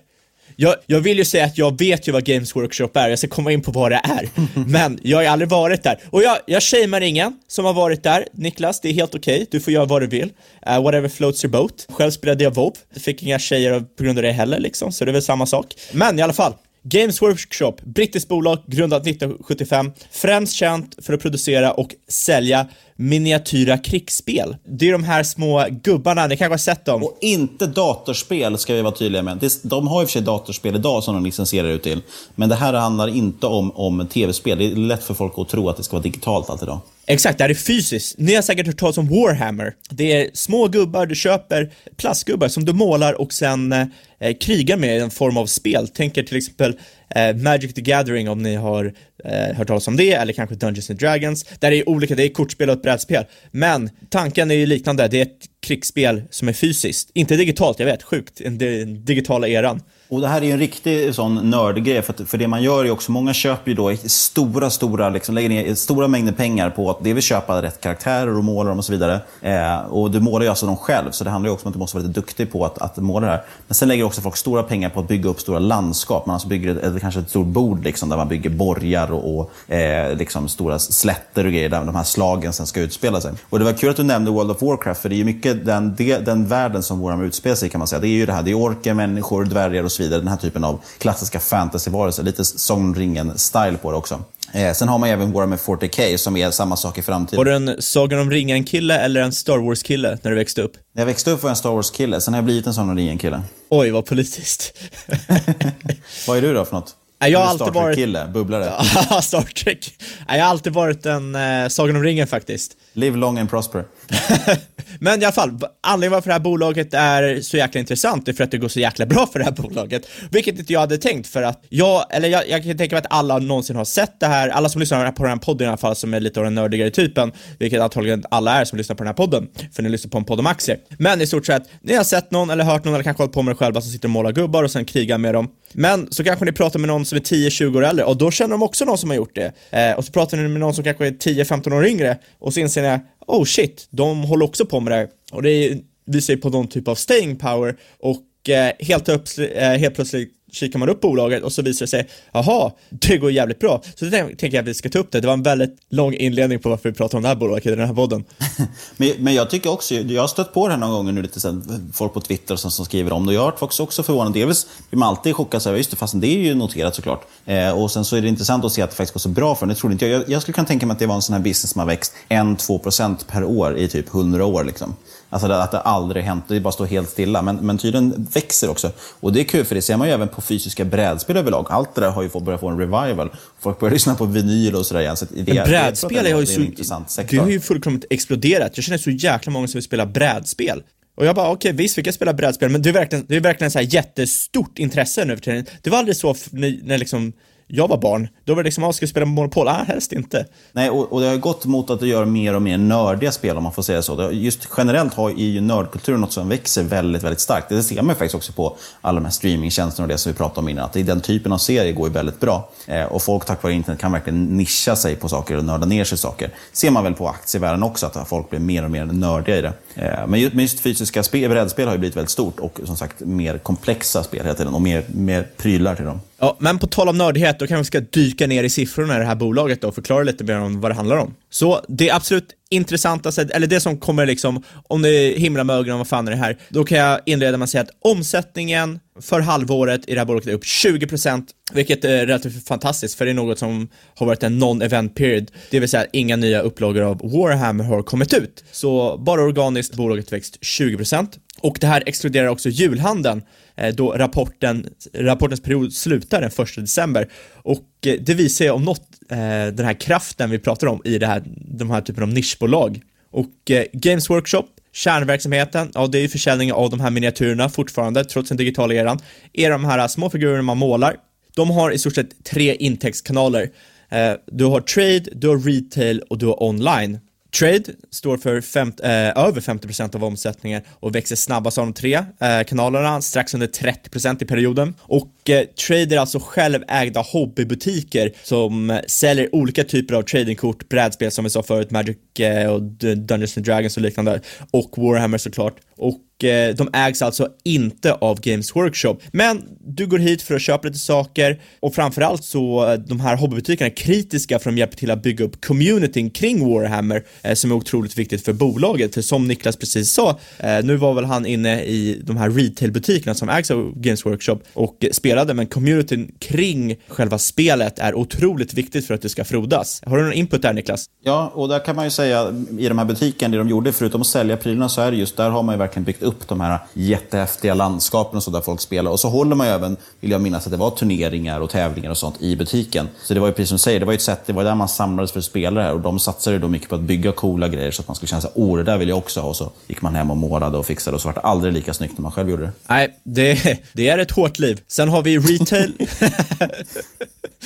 Jag, jag, vill ju säga att jag vet ju vad Games Workshop är, jag ska komma in på vad det är. Men jag har aldrig varit där. Och jag, jag shamear ingen som har varit där. Niklas, det är helt okej, okay. du får göra vad du vill. Uh, whatever floats your boat. Själv spelade jag WoW, fick inga tjejer på grund av det heller liksom, så det är väl samma sak. Men i alla fall, Games Workshop, brittiskt bolag grundat 1975, främst känt för att producera och sälja miniatyra krigsspel. Det är de här små gubbarna, ni kanske har sett dem?
Och inte datorspel ska vi vara tydliga med. De har i och för sig datorspel idag som de licensierar ut till. Men det här handlar inte om, om tv-spel. Det är lätt för folk att tro att det ska vara digitalt allt idag.
Exakt, det här är fysiskt. Ni har säkert hört talas om Warhammer. Det är små gubbar, du köper plastgubbar som du målar och sen eh, krigar med i en form av spel. Tänker till exempel eh, Magic the Gathering om ni har eh, hört talas om det, eller kanske Dungeons and Dragons. Där är olika, det är kortspel och ett brädspel. Men tanken är ju liknande, det är ett krigsspel som är fysiskt. Inte digitalt, jag vet, sjukt, den digitala eran.
Och det här är ju en riktig sån nördgrej, för, för det man gör är också, många köper ju då stora, stora, liksom, lägger ner stora mängder pengar på att det vill köpa rätt karaktärer och måla dem och så vidare. Eh, och du målar ju alltså dem själv, så det handlar ju också om att du måste vara lite duktig på att, att måla det här. Men sen lägger också folk stora pengar på att bygga upp stora landskap. Man alltså bygger ett, kanske ett stort bord liksom, där man bygger borgar och, och eh, liksom stora slätter och grejer där de här slagen sen ska utspela sig. Och det var kul att du nämnde World of Warcraft, för det är ju mycket den, den världen som Warhammer utspelar sig i kan man säga. Det är ju det här, det är orker, människor, dvärgar och så vidare. Den här typen av klassiska fantasyvarelser. Lite Sagan ringen-style på det också. Eh, sen har man även Warhammer 40K som är samma sak i framtiden.
Var du en Sagan om ringen-kille eller en Star Wars-kille när du växte upp?
När jag växte upp var jag en Star Wars-kille, sen har jag blivit en Sagan om ringen-kille.
Oj, vad politiskt.
vad är du då för något?
Jag har alltid varit...
kille bubblare.
Ja, Star Trek. Jag har alltid varit en eh, Sagan om ringen faktiskt.
Live long and prosper.
Men i alla fall, anledningen varför det här bolaget är så jäkla intressant är för att det går så jäkla bra för det här bolaget. Vilket inte jag hade tänkt för att jag, eller jag, jag kan tänka mig att alla någonsin har sett det här, alla som lyssnar på den här podden i alla fall som är lite av den nördigare typen, vilket antagligen alla är som lyssnar på den här podden, för ni lyssnar på en podd om aktier. Men i stort sett, ni har sett någon eller hört någon eller kanske hållit på med det själva som sitter och målar gubbar och sen krigar med dem. Men så kanske ni pratar med någon som är 10-20 år äldre och då känner de också någon som har gjort det. Eh, och så pratar ni med någon som kanske är 10-15 år yngre och så inser ni, oh shit, de håller också på med det här. Och det visar ju på någon typ av staying power och eh, helt, upp, eh, helt plötsligt kikar man upp bolaget och så visar det sig, jaha, det går jävligt bra. Så det tänker jag att vi ska ta upp det. Det var en väldigt lång inledning på varför vi pratar om det här bolaget i den här podden.
men, men jag tycker också, jag har stött på det här några gånger nu lite sen, folk på Twitter som, som skriver om det. Jag har varit faktiskt också förvånad. Dels blir man alltid chockad, så här, just det, fast det är ju noterat såklart. Eh, och sen så är det intressant att se att det faktiskt går så bra för den. Det trodde inte jag. jag. Jag skulle kunna tänka mig att det var en sån här business som har växt 1-2% per år i typ 100 år. Liksom. Alltså att det aldrig hänt, det bara står helt stilla. Men, men tydligen växer också. Och det är kul, för det ser man ju även på fysiska brädspel överlag. Allt det där har ju fått börjat få en revival. Folk börjar lyssna på vinyl och sådär igen. Så det,
men brädspel har ju så, det har ju fullkomligt exploderat. Jag känner så jäkla många som vill spela brädspel. Och jag bara, okej okay, visst vi kan spela brädspel, men det är verkligen, det är verkligen så här jättestort intresse nu för tiden. Det var aldrig så när, när liksom jag var barn, då var det liksom, ah, ska vi spela Monopol? Ah, helst inte.
Nej, och, och det har gått mot att göra mer och mer nördiga spel om man får säga så. Just generellt har ju nördkulturen något som växer väldigt, väldigt starkt. Det ser man ju faktiskt också på alla de här streamingtjänsterna och det som vi pratade om innan. Att den typen av serier går ju väldigt bra. Eh, och folk tack vare internet kan verkligen nischa sig på saker och nörda ner sig i saker. ser man väl på aktievärlden också, att folk blir mer och mer nördiga i det. Eh, men just, just fysiska spel, brädspel har ju blivit väldigt stort och som sagt mer komplexa spel hela tiden och mer, mer prylar till dem.
Ja, men på tal om nördighet, då kanske vi ska dyka ner i siffrorna i det här bolaget då och förklara lite mer om vad det handlar om. Så det absolut intressantaste, eller det som kommer liksom, om det himlar med ögonen, vad fan är det här? Då kan jag inleda med att säga att omsättningen för halvåret i det här bolaget är upp 20%, vilket är relativt fantastiskt, för det är något som har varit en non-event period, det vill säga inga nya upplagor av Warhammer har kommit ut. Så bara organiskt bolaget växt 20%. Och det här exkluderar också julhandeln, eh, då rapporten, rapportens period slutar den 1 december. Och eh, det visar ju om något eh, den här kraften vi pratar om i det här, de här typen av nischbolag. Och eh, Games Workshop Kärnverksamheten, ja det är ju försäljning av de här miniatyrerna fortfarande, trots den digitala eran, är de här små figurerna man målar. De har i stort sett tre intäktskanaler. Eh, du har trade, du har retail och du har online. Trade står för femt, eh, över 50% av omsättningen och växer snabbast av de tre eh, kanalerna, strax under 30% i perioden. Och eh, Trade är alltså självägda hobbybutiker som säljer olika typer av tradingkort, brädspel som vi sa förut, Magic eh, och Dungeons and Dragons och liknande, och Warhammer såklart. Och Eh, de ägs alltså inte av Games Workshop. Men du går hit för att köpa lite saker och framförallt så eh, de här hobbybutikerna är kritiska för att de hjälper till att bygga upp communityn kring Warhammer eh, som är otroligt viktigt för bolaget. För som Niklas precis sa, eh, nu var väl han inne i de här retailbutikerna som ägs av Games Workshop och spelade, men communityn kring själva spelet är otroligt viktigt för att det ska frodas. Har du någon input där Niklas?
Ja, och där kan man ju säga i de här butikerna, det de gjorde, förutom att sälja prylarna så är det just, där har man ju verkligen byggt upp upp de här jättehäftiga landskapen och så där folk spelar. Och så håller man ju även, vill jag minnas, att det var turneringar och tävlingar och sånt i butiken. Så det var ju precis som du säger, det var ju ett sätt, det var där man samlades för att spela det här. Och de satsade då mycket på att bygga coola grejer så att man skulle känna sig åh det där vill jag också ha. Och så gick man hem och målade och fixade och så var det aldrig lika snyggt när man själv gjorde det.
Nej, det, det är ett hårt liv. Sen har vi retail.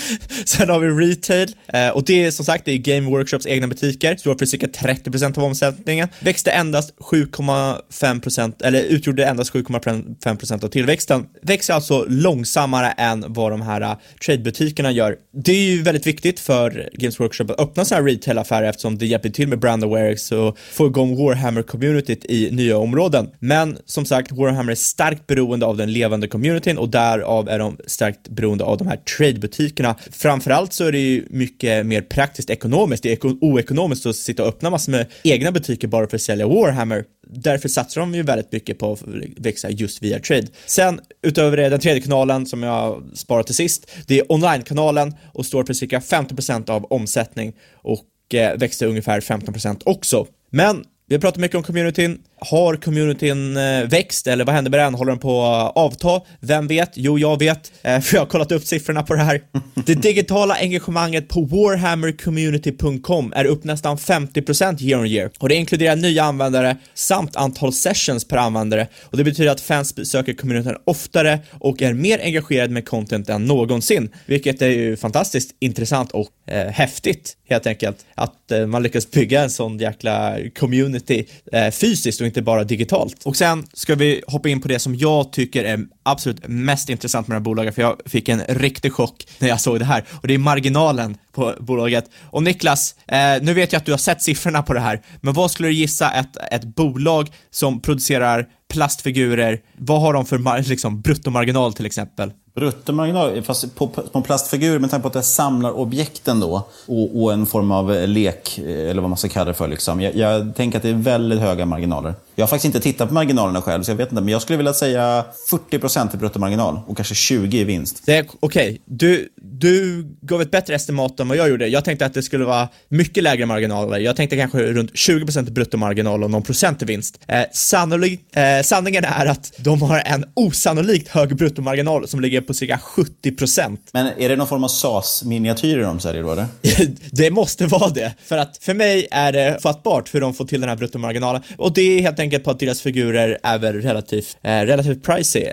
Sen har vi retail eh, och det är som sagt det är Game Workshops egna butiker, står för cirka 30% av omsättningen. Växte endast 7,5% eller utgjorde endast 7,5% av tillväxten. Växer alltså långsammare än vad de här eh, tradebutikerna gör. Det är ju väldigt viktigt för Games Workshop att öppna sådana här retail-affärer eftersom det hjälper till med brand awareness och få igång Warhammer-communityt i nya områden. Men som sagt, Warhammer är starkt beroende av den levande communityn och därav är de starkt beroende av de här tradebutikerna Framförallt så är det ju mycket mer praktiskt ekonomiskt. Det är oekonomiskt att sitta och öppna massor med egna butiker bara för att sälja Warhammer. Därför satsar de ju väldigt mycket på att växa just via trade. Sen utöver det, den tredje kanalen som jag sparat till sist, det är online-kanalen och står för cirka 50% av omsättning och eh, växte ungefär 15% också. Men vi har pratat mycket om communityn. Har communityn eh, växt eller vad händer med den? Håller den på att avta? Vem vet? Jo, jag vet, eh, för jag har kollat upp siffrorna på det här. Det digitala engagemanget på warhammercommunity.com är upp nästan 50% year on year och det inkluderar nya användare samt antal sessions per användare och det betyder att fans besöker communityn oftare och är mer engagerade med content än någonsin, vilket är ju fantastiskt intressant och eh, häftigt helt enkelt att eh, man lyckas bygga en sån jäkla community eh, fysiskt och inte bara digitalt. Och sen ska vi hoppa in på det som jag tycker är absolut mest intressant med det här bolaget, för jag fick en riktig chock när jag såg det här och det är marginalen på bolaget. Och Niklas, eh, nu vet jag att du har sett siffrorna på det här, men vad skulle du gissa ett, ett bolag som producerar plastfigurer, vad har de för liksom, bruttomarginal till exempel?
Bruttomarginal, fast på, på plastfigur med tanke på att det samlar objekten då och, och, en form av lek, eller vad man ska kalla det för. Liksom. Jag, jag, tänker att det är väldigt höga marginaler. Jag har faktiskt inte tittat på marginalerna själv, så jag vet inte. Men jag skulle vilja säga 40% i bruttomarginal och kanske 20% i vinst.
Okej, okay. du, du gav ett bättre estimat än vad jag gjorde. Jag tänkte att det skulle vara mycket lägre marginaler. Jag tänkte kanske runt 20% i bruttomarginal och någon procent i vinst. Eh, sannolik, eh, sanningen är att de har en osannolikt hög bruttomarginal som ligger på cirka 70%.
Men är det någon form av SAS-miniatyrer de säljer då eller?
det måste vara det. För att för mig är det fattbart hur de får till den här bruttomarginalen. Och det är helt enkelt på att deras figurer är väl relativt, eh, relativt pricey.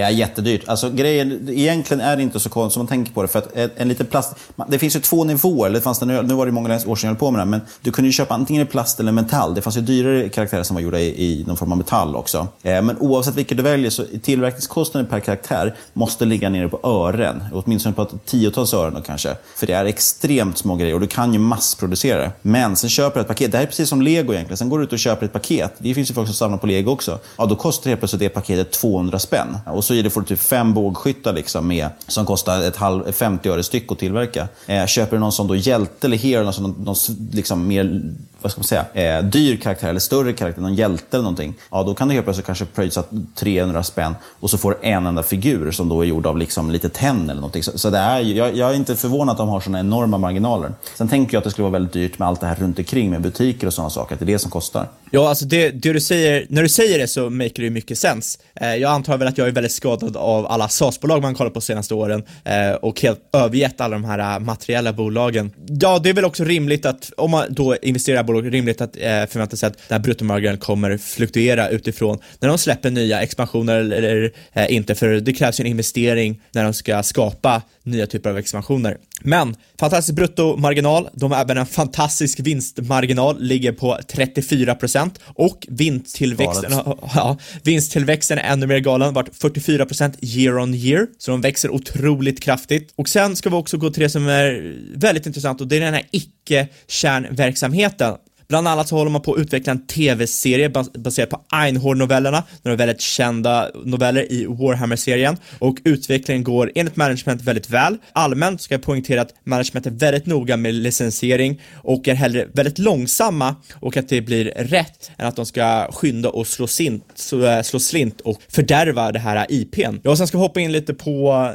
Det är jättedyrt. Alltså grejen, egentligen är det inte så konstigt som man tänker på det. För att en, en liten plast... Det finns ju två nivåer. Det fanns det, nu, nu var det många år sedan jag höll på med det men du kunde ju köpa antingen i plast eller metall. Det fanns ju dyrare karaktärer som var gjorda i, i någon form av metall också. Eh, men oavsett vilket du väljer så tillverkningskostnaden per karaktär måste ligga nere på ören. Åtminstone på ett tiotals ören då kanske. För det är extremt små grejer och du kan ju massproducera det. Men sen köper du ett paket. Det här är precis som lego egentligen. Sen går du ut och köper ett paket. Det finns ju folk som samlar på lego också. Ja, då kostar helt plötsligt det paketet 200 spänn. Och så får du typ fem bågskyttar liksom med, som kostar ett halv, 50 öre styck att tillverka. Eh, köper du någon som då hjälte eller hero, någon, någon liksom mer vad ska man säga, eh, dyr karaktär eller större karaktär, någon hjälte eller någonting. Ja, då kan du helt plötsligt kanske pröjsa 300 spänn och så får du en enda figur som då är gjord av liksom lite tenn eller någonting. Så, så det är, jag, jag är inte förvånad att de har sådana enorma marginaler. Sen tänker jag att det skulle vara väldigt dyrt med allt det här runt omkring med butiker och sådana saker, att det är det som kostar.
Ja, alltså det, det du säger, när du säger det så maker det mycket sens. Eh, jag antar väl att jag är väldigt skadad av alla SAS-bolag man kollat på de senaste åren eh, och helt övergett alla de här eh, materiella bolagen. Ja, det är väl också rimligt att, om man då investerar i bolag, rimligt att eh, förvänta sig att den här bruttomarginalen kommer fluktuera utifrån när de släpper nya expansioner eller, eller eh, inte, för det krävs ju en investering när de ska skapa nya typer av expansioner. Men fantastisk bruttomarginal, de har även en fantastisk vinstmarginal, ligger på 34% och vinsttillväxten, ja, vinsttillväxten är ännu mer galen, varit 44% year on year, så de växer otroligt kraftigt. Och sen ska vi också gå till det som är väldigt intressant. Och det är den här icke-kärnverksamheten. Bland annat så håller man på att utveckla en tv-serie baserad på Einhorn-novellerna, några väldigt kända noveller i Warhammer-serien och utvecklingen går enligt management väldigt väl. Allmänt ska jag poängtera att management är väldigt noga med licensiering och är hellre väldigt långsamma och att det blir rätt än att de ska skynda och slå, sint, slå, slå slint och fördärva det här IPn. Jag sen ska hoppa in lite på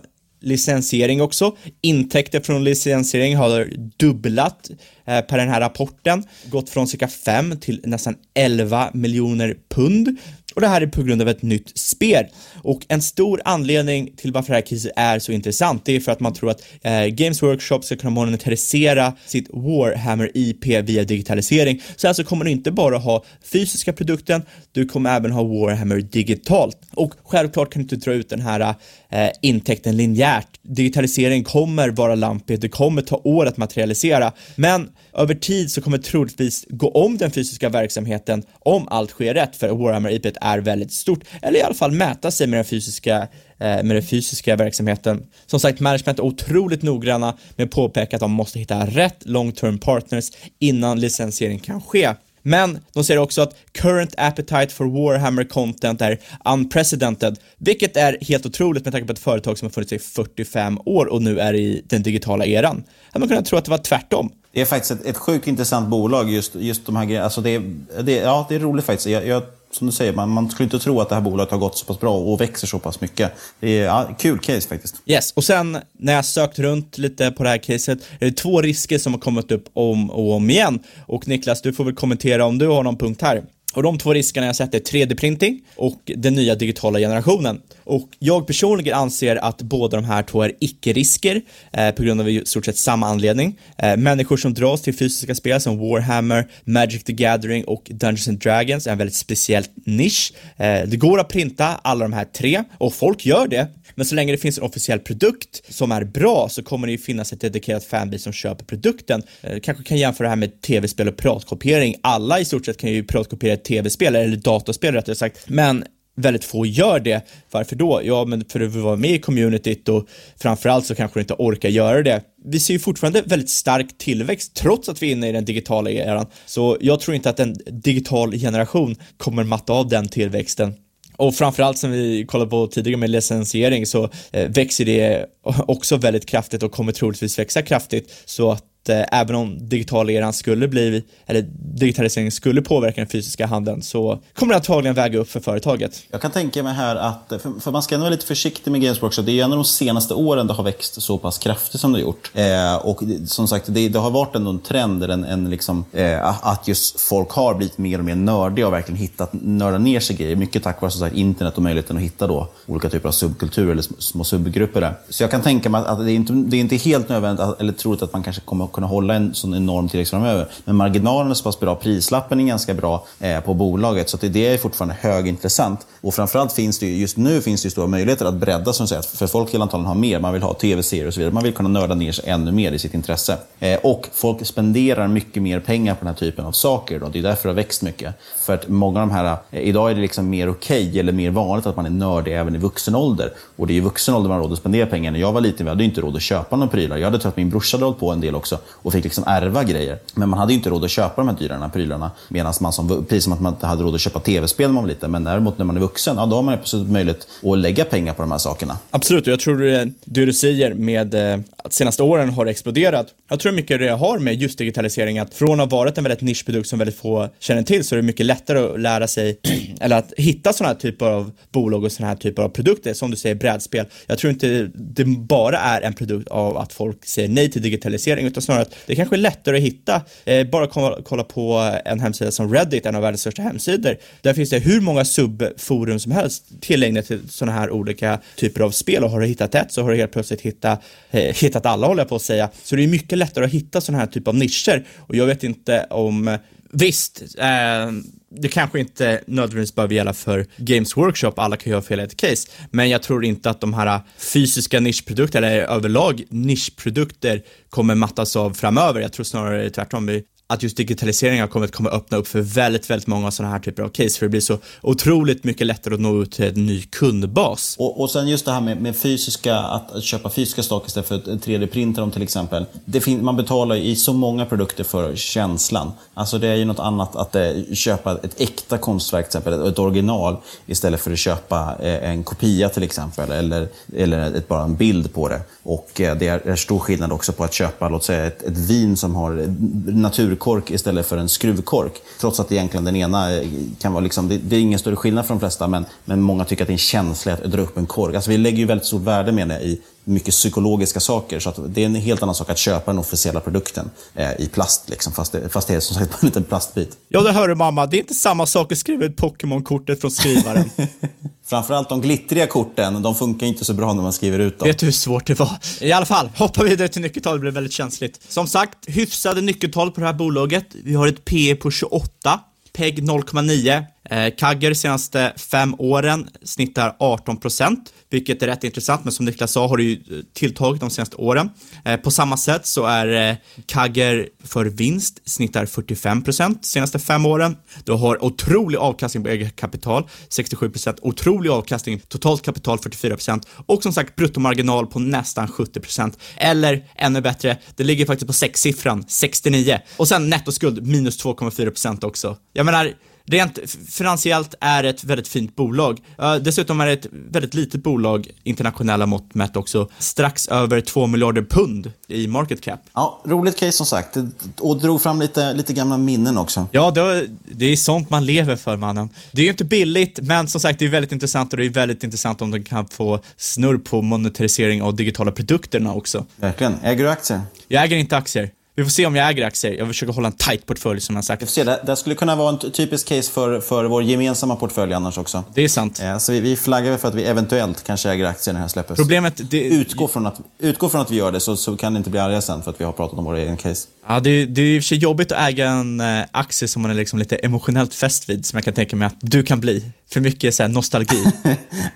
licensiering också. Intäkter från licensiering har dubblat eh, per den här rapporten, gått från cirka 5 till nästan 11 miljoner pund Och det här är på grund av ett nytt spel. Och en stor anledning till varför det här caset är så intressant, det är för att man tror att eh, Games Workshop ska kunna monetarisera sitt Warhammer IP via digitalisering. Så alltså kommer du inte bara ha fysiska produkten, du kommer även ha Warhammer digitalt. Och självklart kan du inte dra ut den här eh, eh, intäkten linjärt. Digitalisering kommer vara lampigt, det kommer ta år att materialisera, men över tid så kommer troligtvis gå om den fysiska verksamheten om allt sker rätt, för Warhammer IP är väldigt stort, eller i alla fall mäta sig med den fysiska eh, med den fysiska verksamheten. Som sagt, management är otroligt noggranna med att påpeka att de måste hitta rätt long term partners innan licensiering kan ske. Men de säger också att current appetite for Warhammer content är unprecedented, vilket är helt otroligt med tanke på ett företag som har funnits i 45 år och nu är i den digitala eran. Hade man kunnat tro att det var tvärtom.
Det är faktiskt ett, ett sjukt intressant bolag, just, just de här grejerna. Alltså det, det, ja, det är roligt faktiskt. Jag, jag, som du säger, man, man skulle inte tro att det här bolaget har gått så pass bra och växer så pass mycket. Det är ja, kul case faktiskt.
Yes, och sen när jag sökt runt lite på det här caset är det två risker som har kommit upp om och om igen. Och Niklas, du får väl kommentera om du har någon punkt här. Och de två riskerna jag sett är 3D-printing och den nya digitala generationen. Och jag personligen anser att båda de här två är icke-risker eh, på grund av i stort sett samma anledning. Eh, människor som dras till fysiska spel som Warhammer, Magic the Gathering och Dungeons and Dragons är en väldigt speciell nisch. Eh, det går att printa alla de här tre och folk gör det. Men så länge det finns en officiell produkt som är bra så kommer det ju finnas ett dedikerat fanbase som köper produkten. Eh, kanske kan jämföra det här med tv-spel och piratkopiering. Alla i stort sett kan ju piratkopiera tv-spel, eller dataspel rättare sagt. Men väldigt få gör det. Varför då? Ja, men för att vara med i communityt och framförallt så kanske du inte orkar göra det. Vi ser ju fortfarande väldigt stark tillväxt trots att vi är inne i den digitala eran. Så jag tror inte att en digital generation kommer matta av den tillväxten. Och framförallt som vi kollade på tidigare med licensiering så eh, växer det också väldigt kraftigt och kommer troligtvis växa kraftigt så att eh, även om digital skulle bli, eller digitaliseringen skulle påverka den fysiska handeln så kommer det antagligen väga upp för företaget.
Jag kan tänka mig här att, för, för man ska ändå vara lite försiktig med Games Workshop, det är ju en av de senaste åren det har växt så pass kraftigt som det har gjort. Eh, och som sagt, det, det, har varit ändå en trend, en, en liksom, eh, att just folk har blivit mer och mer nördiga och verkligen hittat, nörda ner sig grejer. Mycket tack vare som sagt, internet och möjligheten att hitta då olika typer av subkulturer eller små subgrupper där. Så jag kan tänka mig att det är inte, det är inte helt nödvändigt, eller troligt att man kanske kommer kunna hålla en sån enorm tillväxt framöver. Men marginalen är så pass bra, prislappen är ganska bra eh, på bolaget. Så det, det är fortfarande högintressant. Och framförallt finns det ju, just nu finns det ju stora möjligheter att bredda, som säger, för folk vill antagligen ha mer. Man vill ha tv-serier och så vidare. Man vill kunna nörda ner sig ännu mer i sitt intresse. Eh, och folk spenderar mycket mer pengar på den här typen av saker. Då. Det är därför det har växt mycket. För att många av de här, eh, idag är det liksom mer okej okay, eller mer vanligt att man är nördig även i vuxen ålder. Och det är i vuxen ålder man har råd att spendera pengar. När jag var liten vi hade inte råd att köpa några prylar. Jag hade trott att min brorsa hade hållit på en del också och fick liksom ärva grejer. Men man hade inte råd att köpa de här dyra prylarna. Medan man som, precis som att man inte hade råd att köpa tv-spel när man var liten. Men däremot när man är vuxen, ja, då har man plötsligt möjlighet att lägga pengar på de här sakerna.
Absolut, och jag tror det, det du säger med eh, att senaste åren har exploderat. Jag tror mycket det har med just digitalisering att från att ha varit en väldigt nischprodukt som väldigt få känner till så är det mycket lättare att lära sig eller att hitta sådana här typer av bolag och sådana här typer av produkter. Som du säger, brädspel. Jag tror inte det bara är en produkt av att folk säger nej till digitalisering utan snarare att det kanske är lättare att hitta. Eh, bara kolla, kolla på en hemsida som Reddit, en av världens största hemsidor. Där finns det hur många subforum som helst tillgängliga till sådana här olika typer av spel och har du hittat ett så har du helt plötsligt hittat, eh, hittat alla håller jag på att säga. Så det är mycket lättare att hitta sådana här typer av nischer och jag vet inte om Visst, eh, det kanske inte nödvändigtvis behöver gälla för Games Workshop, alla kan ju ha fel i ett case, men jag tror inte att de här fysiska nischprodukterna, eller överlag nischprodukter, kommer mattas av framöver. Jag tror snarare tvärtom. Vi att just digitaliseringen kommer att komma öppna upp för väldigt, väldigt många sådana här typer av case, för det blir så otroligt mycket lättare att nå ut till en ny kundbas.
Och, och sen just det här med, med fysiska, att, att, köpa fysiska saker istället för 3D-printa dem till exempel. Det fin, man betalar i så många produkter för känslan. Alltså det är ju något annat att eh, köpa ett äkta konstverk, till exempel, ett original, istället för att köpa eh, en kopia till exempel, eller, eller ett, bara en bild på det. Och eh, det är, är stor skillnad också på att köpa, låt säga ett, ett vin som har eh, natur skurkork istället för en skruvkork. Trots att egentligen den ena eh, kan vara liksom, det, det är ingen större skillnad för de flesta, men, men många tycker att det är en känsla att dra upp en kork. Alltså vi lägger ju väldigt stort värde med det i, mycket psykologiska saker. Så det är en helt annan sak att köpa den officiella produkten eh, i plast, liksom, fast, det, fast det är som sagt bara en liten plastbit.
Ja, det hör du mamma. Det är inte samma sak att skriva ut Pokémon-kortet från skrivaren.
Framförallt de glittriga korten, de funkar inte så bra när man skriver ut dem.
Vet du hur svårt det var? I alla fall, hoppa vidare till nyckeltal, det blev väldigt känsligt. Som sagt, hyfsade nyckeltal på det här bolaget. Vi har ett P på 28, PEG 0,9. Eh, Kagger senaste fem åren snittar 18%, vilket är rätt intressant, men som Niklas sa har det ju eh, tilltagit de senaste åren. Eh, på samma sätt så är eh, Kagger för vinst snittar 45% senaste fem åren. Du har otrolig avkastning på eget kapital, 67%, otrolig avkastning totalt kapital 44% och som sagt bruttomarginal på nästan 70%. Eller ännu bättre, det ligger faktiskt på sexsiffran, 69. Och sen nettoskuld minus 2,4% också. Jag menar, Rent finansiellt är ett väldigt fint bolag. Uh, dessutom är det ett väldigt litet bolag, internationella mått mätt också, strax över 2 miljarder pund i market cap.
Ja, roligt case som sagt. Och drog fram lite, lite gamla minnen också.
Ja, det, det är sånt man lever för mannen. Det är ju inte billigt, men som sagt det är väldigt intressant och det är väldigt intressant om de kan få snurr på monetarisering av digitala produkterna också.
Verkligen. Äger du aktier?
Jag äger inte aktier. Vi får se om jag äger aktier. Jag försöker hålla en tight portfölj som jag sagt.
Vi får se, det, det skulle kunna vara en typisk case för, för vår gemensamma portfölj annars också.
Det är sant.
Eh, så vi, vi flaggar för att vi eventuellt kanske äger aktier när det här släppes.
Problemet... Det...
Utgå, från att, utgå från att vi gör det så, så kan det inte bli arga sen för att vi har pratat om våra egen case.
Ja, det, det är i och för sig jobbigt att äga en äh, aktie som man är liksom lite emotionellt fäst vid, som jag kan tänka mig att du kan bli. För mycket så nostalgi.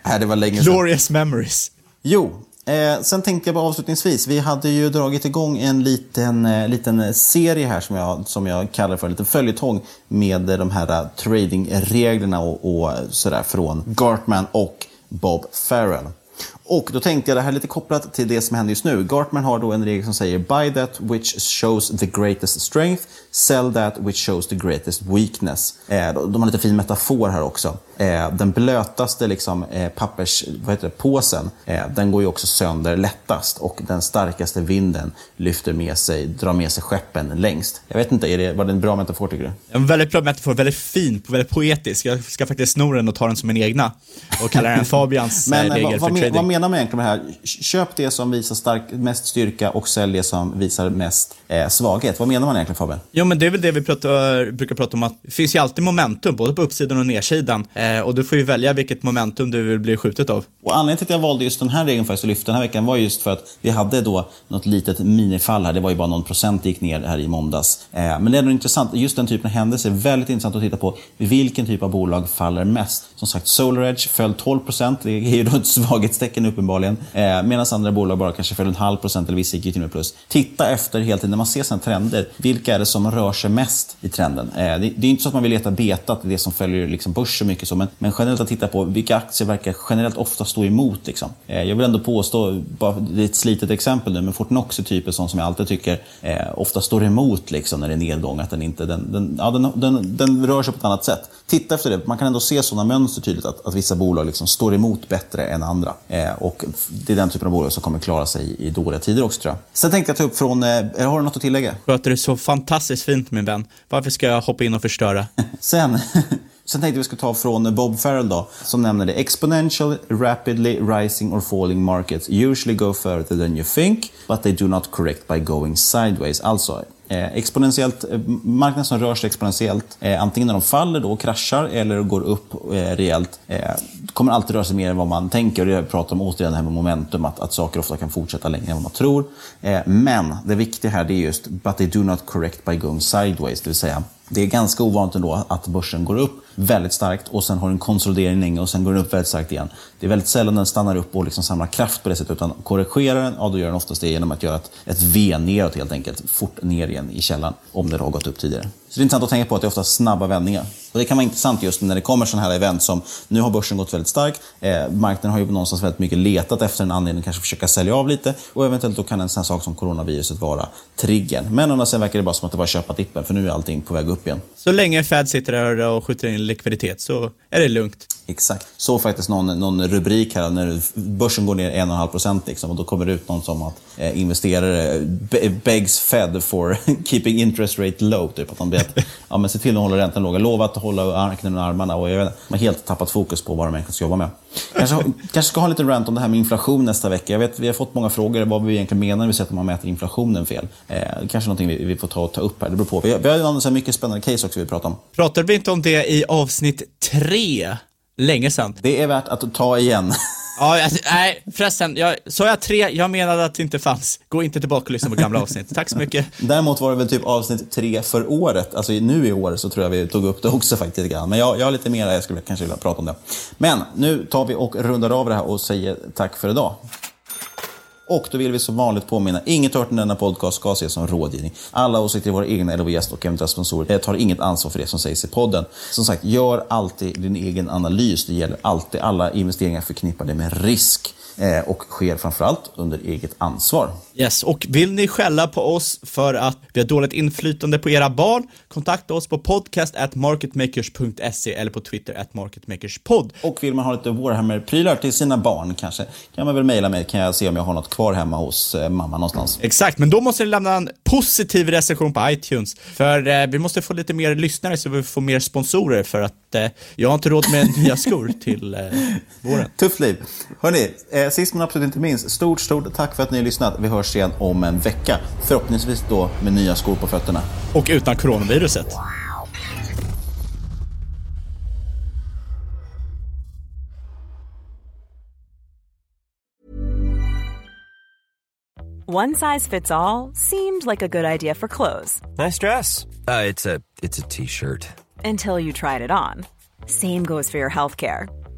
Nej, det var länge sedan.
Glorious memories.
Jo, Eh, sen tänkte jag bara avslutningsvis, vi hade ju dragit igång en liten, eh, liten serie här som jag, som jag kallar för en liten följetong med eh, de här eh, tradingreglerna och, och sådär från Gartman och Bob Farrell. Och då tänkte jag det här är lite kopplat till det som händer just nu. Gartman har då en regel som säger Buy that which shows the greatest strength, sell that which shows the greatest weakness. Eh, de har lite fin metafor här också. Eh, den blötaste liksom, eh, papperspåsen, den går ju också sönder lättast och den starkaste vinden lyfter med sig, drar med sig skeppen längst. Jag vet inte, är det, var det en bra metafor tycker du?
En väldigt bra metafor, väldigt fin, väldigt poetisk. Jag ska faktiskt sno den och ta den som en egna och kalla den Fabians
Men,
regel
vad,
för trading.
Vad menar man egentligen med det här? Köp det som visar stark, mest styrka och sälj det som visar mest eh, svaghet. Vad menar man egentligen Fabian?
Jo, men det är väl det vi pratar, brukar prata om att det finns ju alltid momentum, både på uppsidan och nedsidan. Eh, och du får ju välja vilket momentum du vill bli skjutet av.
Och anledningen till att jag valde just den här regeln faktiskt att lyfta den här veckan var just för att vi hade då något litet minifall här. Det var ju bara någon procent gick ner här i måndags. Eh, men det är ändå intressant. Just den typen av händelser är väldigt intressant att titta på. Vilken typ av bolag faller mest? Som sagt, SolarEdge föll 12 procent. Det är ju då ett svaghetstecken uppenbarligen. Eh, Medan andra bolag bara kanske föll en halv procent eller vissa gick ju till och med plus. Titta efter hela tiden när man ser sådana trender. Vilka är det som rör sig mest i trenden? Eh, det, det, är inte så att man vill leta betat, det som följer liksom börsen mycket så. Men, men generellt att titta på vilka aktier verkar generellt ofta stå emot. Liksom. Eh, jag vill ändå påstå, bara, det är ett slitet exempel nu, men Fortnox är typ en sån som jag alltid tycker eh, ofta står emot liksom, när det är nedgång. Att den, inte, den, den, ja, den, den, den rör sig på ett annat sätt. Titta efter det. Man kan ändå se sådana mönster tydligt att, att vissa bolag liksom står emot bättre än andra. Eh, och det är den typen av bolag som kommer klara sig i dåliga tider också tror jag. Sen tänkte jag ta upp från, eh, har du något att tillägga?
Sköter det så fantastiskt fint min vän. Varför ska jag hoppa in och förstöra?
Sen, sen tänkte vi skulle ta från Bob Farrell då, som nämner det. Exponential, rapidly rising or falling markets usually go further than you think, but they do not correct by going sideways. Alltså, Eh, exponentiellt, eh, marknaden som rör sig exponentiellt, eh, antingen när de faller då och kraschar eller går upp eh, rejält, eh, kommer alltid röra sig mer än vad man tänker. Och det pratar om återigen det här med momentum, att, att saker ofta kan fortsätta längre än vad man tror. Eh, men det viktiga här det är just “but they do not correct by going sideways”, det vill säga det är ganska ovanligt ändå att börsen går upp väldigt starkt och sen har en konsolidering och sen går den upp väldigt starkt igen. Det är väldigt sällan den stannar upp och liksom samlar kraft på det sättet utan korrigerar den, ja då gör den oftast det genom att göra ett, ett V neråt helt enkelt, fort ner igen i källan om det har gått upp tidigare. Så det är intressant att tänka på att det är ofta snabba vändningar. Och det kan vara intressant just när det kommer sådana här event som nu har börsen gått väldigt starkt. Eh, marknaden har ju någonstans väldigt mycket letat efter en anledning kanske försöka sälja av lite och eventuellt då kan en sån här sak som coronaviruset vara triggern. Men annars verkar det bara som att det var köpa dippen för nu är allting på väg upp igen.
Så länge Fed sitter där och skjuter in likviditet så är det lugnt.
Exakt. Så faktiskt någon, någon rubrik här när börsen går ner 1,5 procent liksom, och då kommer det ut någon som att eh, investerare begs Fed for keeping interest rate low. Typ. Att de ber att ja, men se till att hålla räntan låg. Lova att hålla knäna under armarna. Och jag vet, man har helt tappat fokus på vad de egentligen ska jobba med. Kanske, kanske ska ha en liten rant om det här med inflation nästa vecka. Jag vet, vi har fått många frågor vad vi egentligen menar när vi säger att man mäter inflationen fel. Eh, kanske någonting vi, vi får ta, ta upp här. Det beror på. Vi, vi har ju mycket spännande case också vi pratar om.
Pratade vi inte om det i avsnitt tre? Länge sedan.
Det är värt att ta igen.
Ja, nej, förresten, jag, sa jag tre? Jag menade att det inte fanns. Gå inte tillbaka och lyssna på gamla avsnitt. Tack så mycket.
Däremot var det väl typ avsnitt tre för året. Alltså nu i år så tror jag vi tog upp det också faktiskt lite grann. Men jag, jag har lite mer, jag skulle kanske vilja prata om det. Men nu tar vi och rundar av det här och säger tack för idag. Och då vill vi som vanligt påminna, inget hört i denna podcast ska ses som rådgivning. Alla åsikter i våra egna eller vår gäst och eventuella sponsorer tar inget ansvar för det som sägs i podden. Som sagt, gör alltid din egen analys. Det gäller alltid alla investeringar förknippade med risk. Eh, och sker framförallt under eget ansvar.
Yes, och vill ni skälla på oss för att vi har dåligt inflytande på era barn, kontakta oss på podcast at marketmakers.se eller på Twitter at marketmakerspod.
Och vill man ha lite Warhammer-prylar till sina barn kanske, kan man väl mejla mig, kan jag se om jag har något kvar hemma hos eh, mamma någonstans.
Exakt, men då måste ni lämna en positiv recension på iTunes, för eh, vi måste få lite mer lyssnare så vi får mer sponsorer för att eh, jag har inte råd med nya skor till eh, våren.
Tufft liv. Hörni, eh, sist men absolut inte minst, stort, stort tack för att ni har lyssnat. Vi hörs igen om en vecka. Förhoppningsvis då med nya skor på fötterna.
Och utan coronaviruset.
One size fits all seemed like a good idea for clothes.
Nice dress. Uh, it's a it's a t-shirt.
Until you tried it on. Same goes for your healthcare.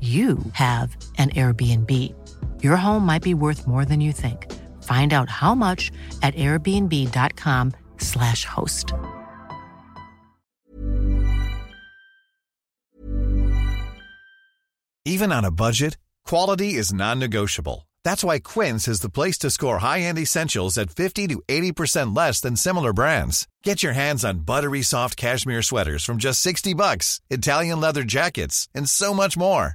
you have an Airbnb. Your home might be worth more than you think. Find out how much at airbnb.com/slash host.
Even on a budget, quality is non-negotiable. That's why Quince is the place to score high-end essentials at 50 to 80% less than similar brands. Get your hands on buttery soft cashmere sweaters from just 60 bucks, Italian leather jackets, and so much more.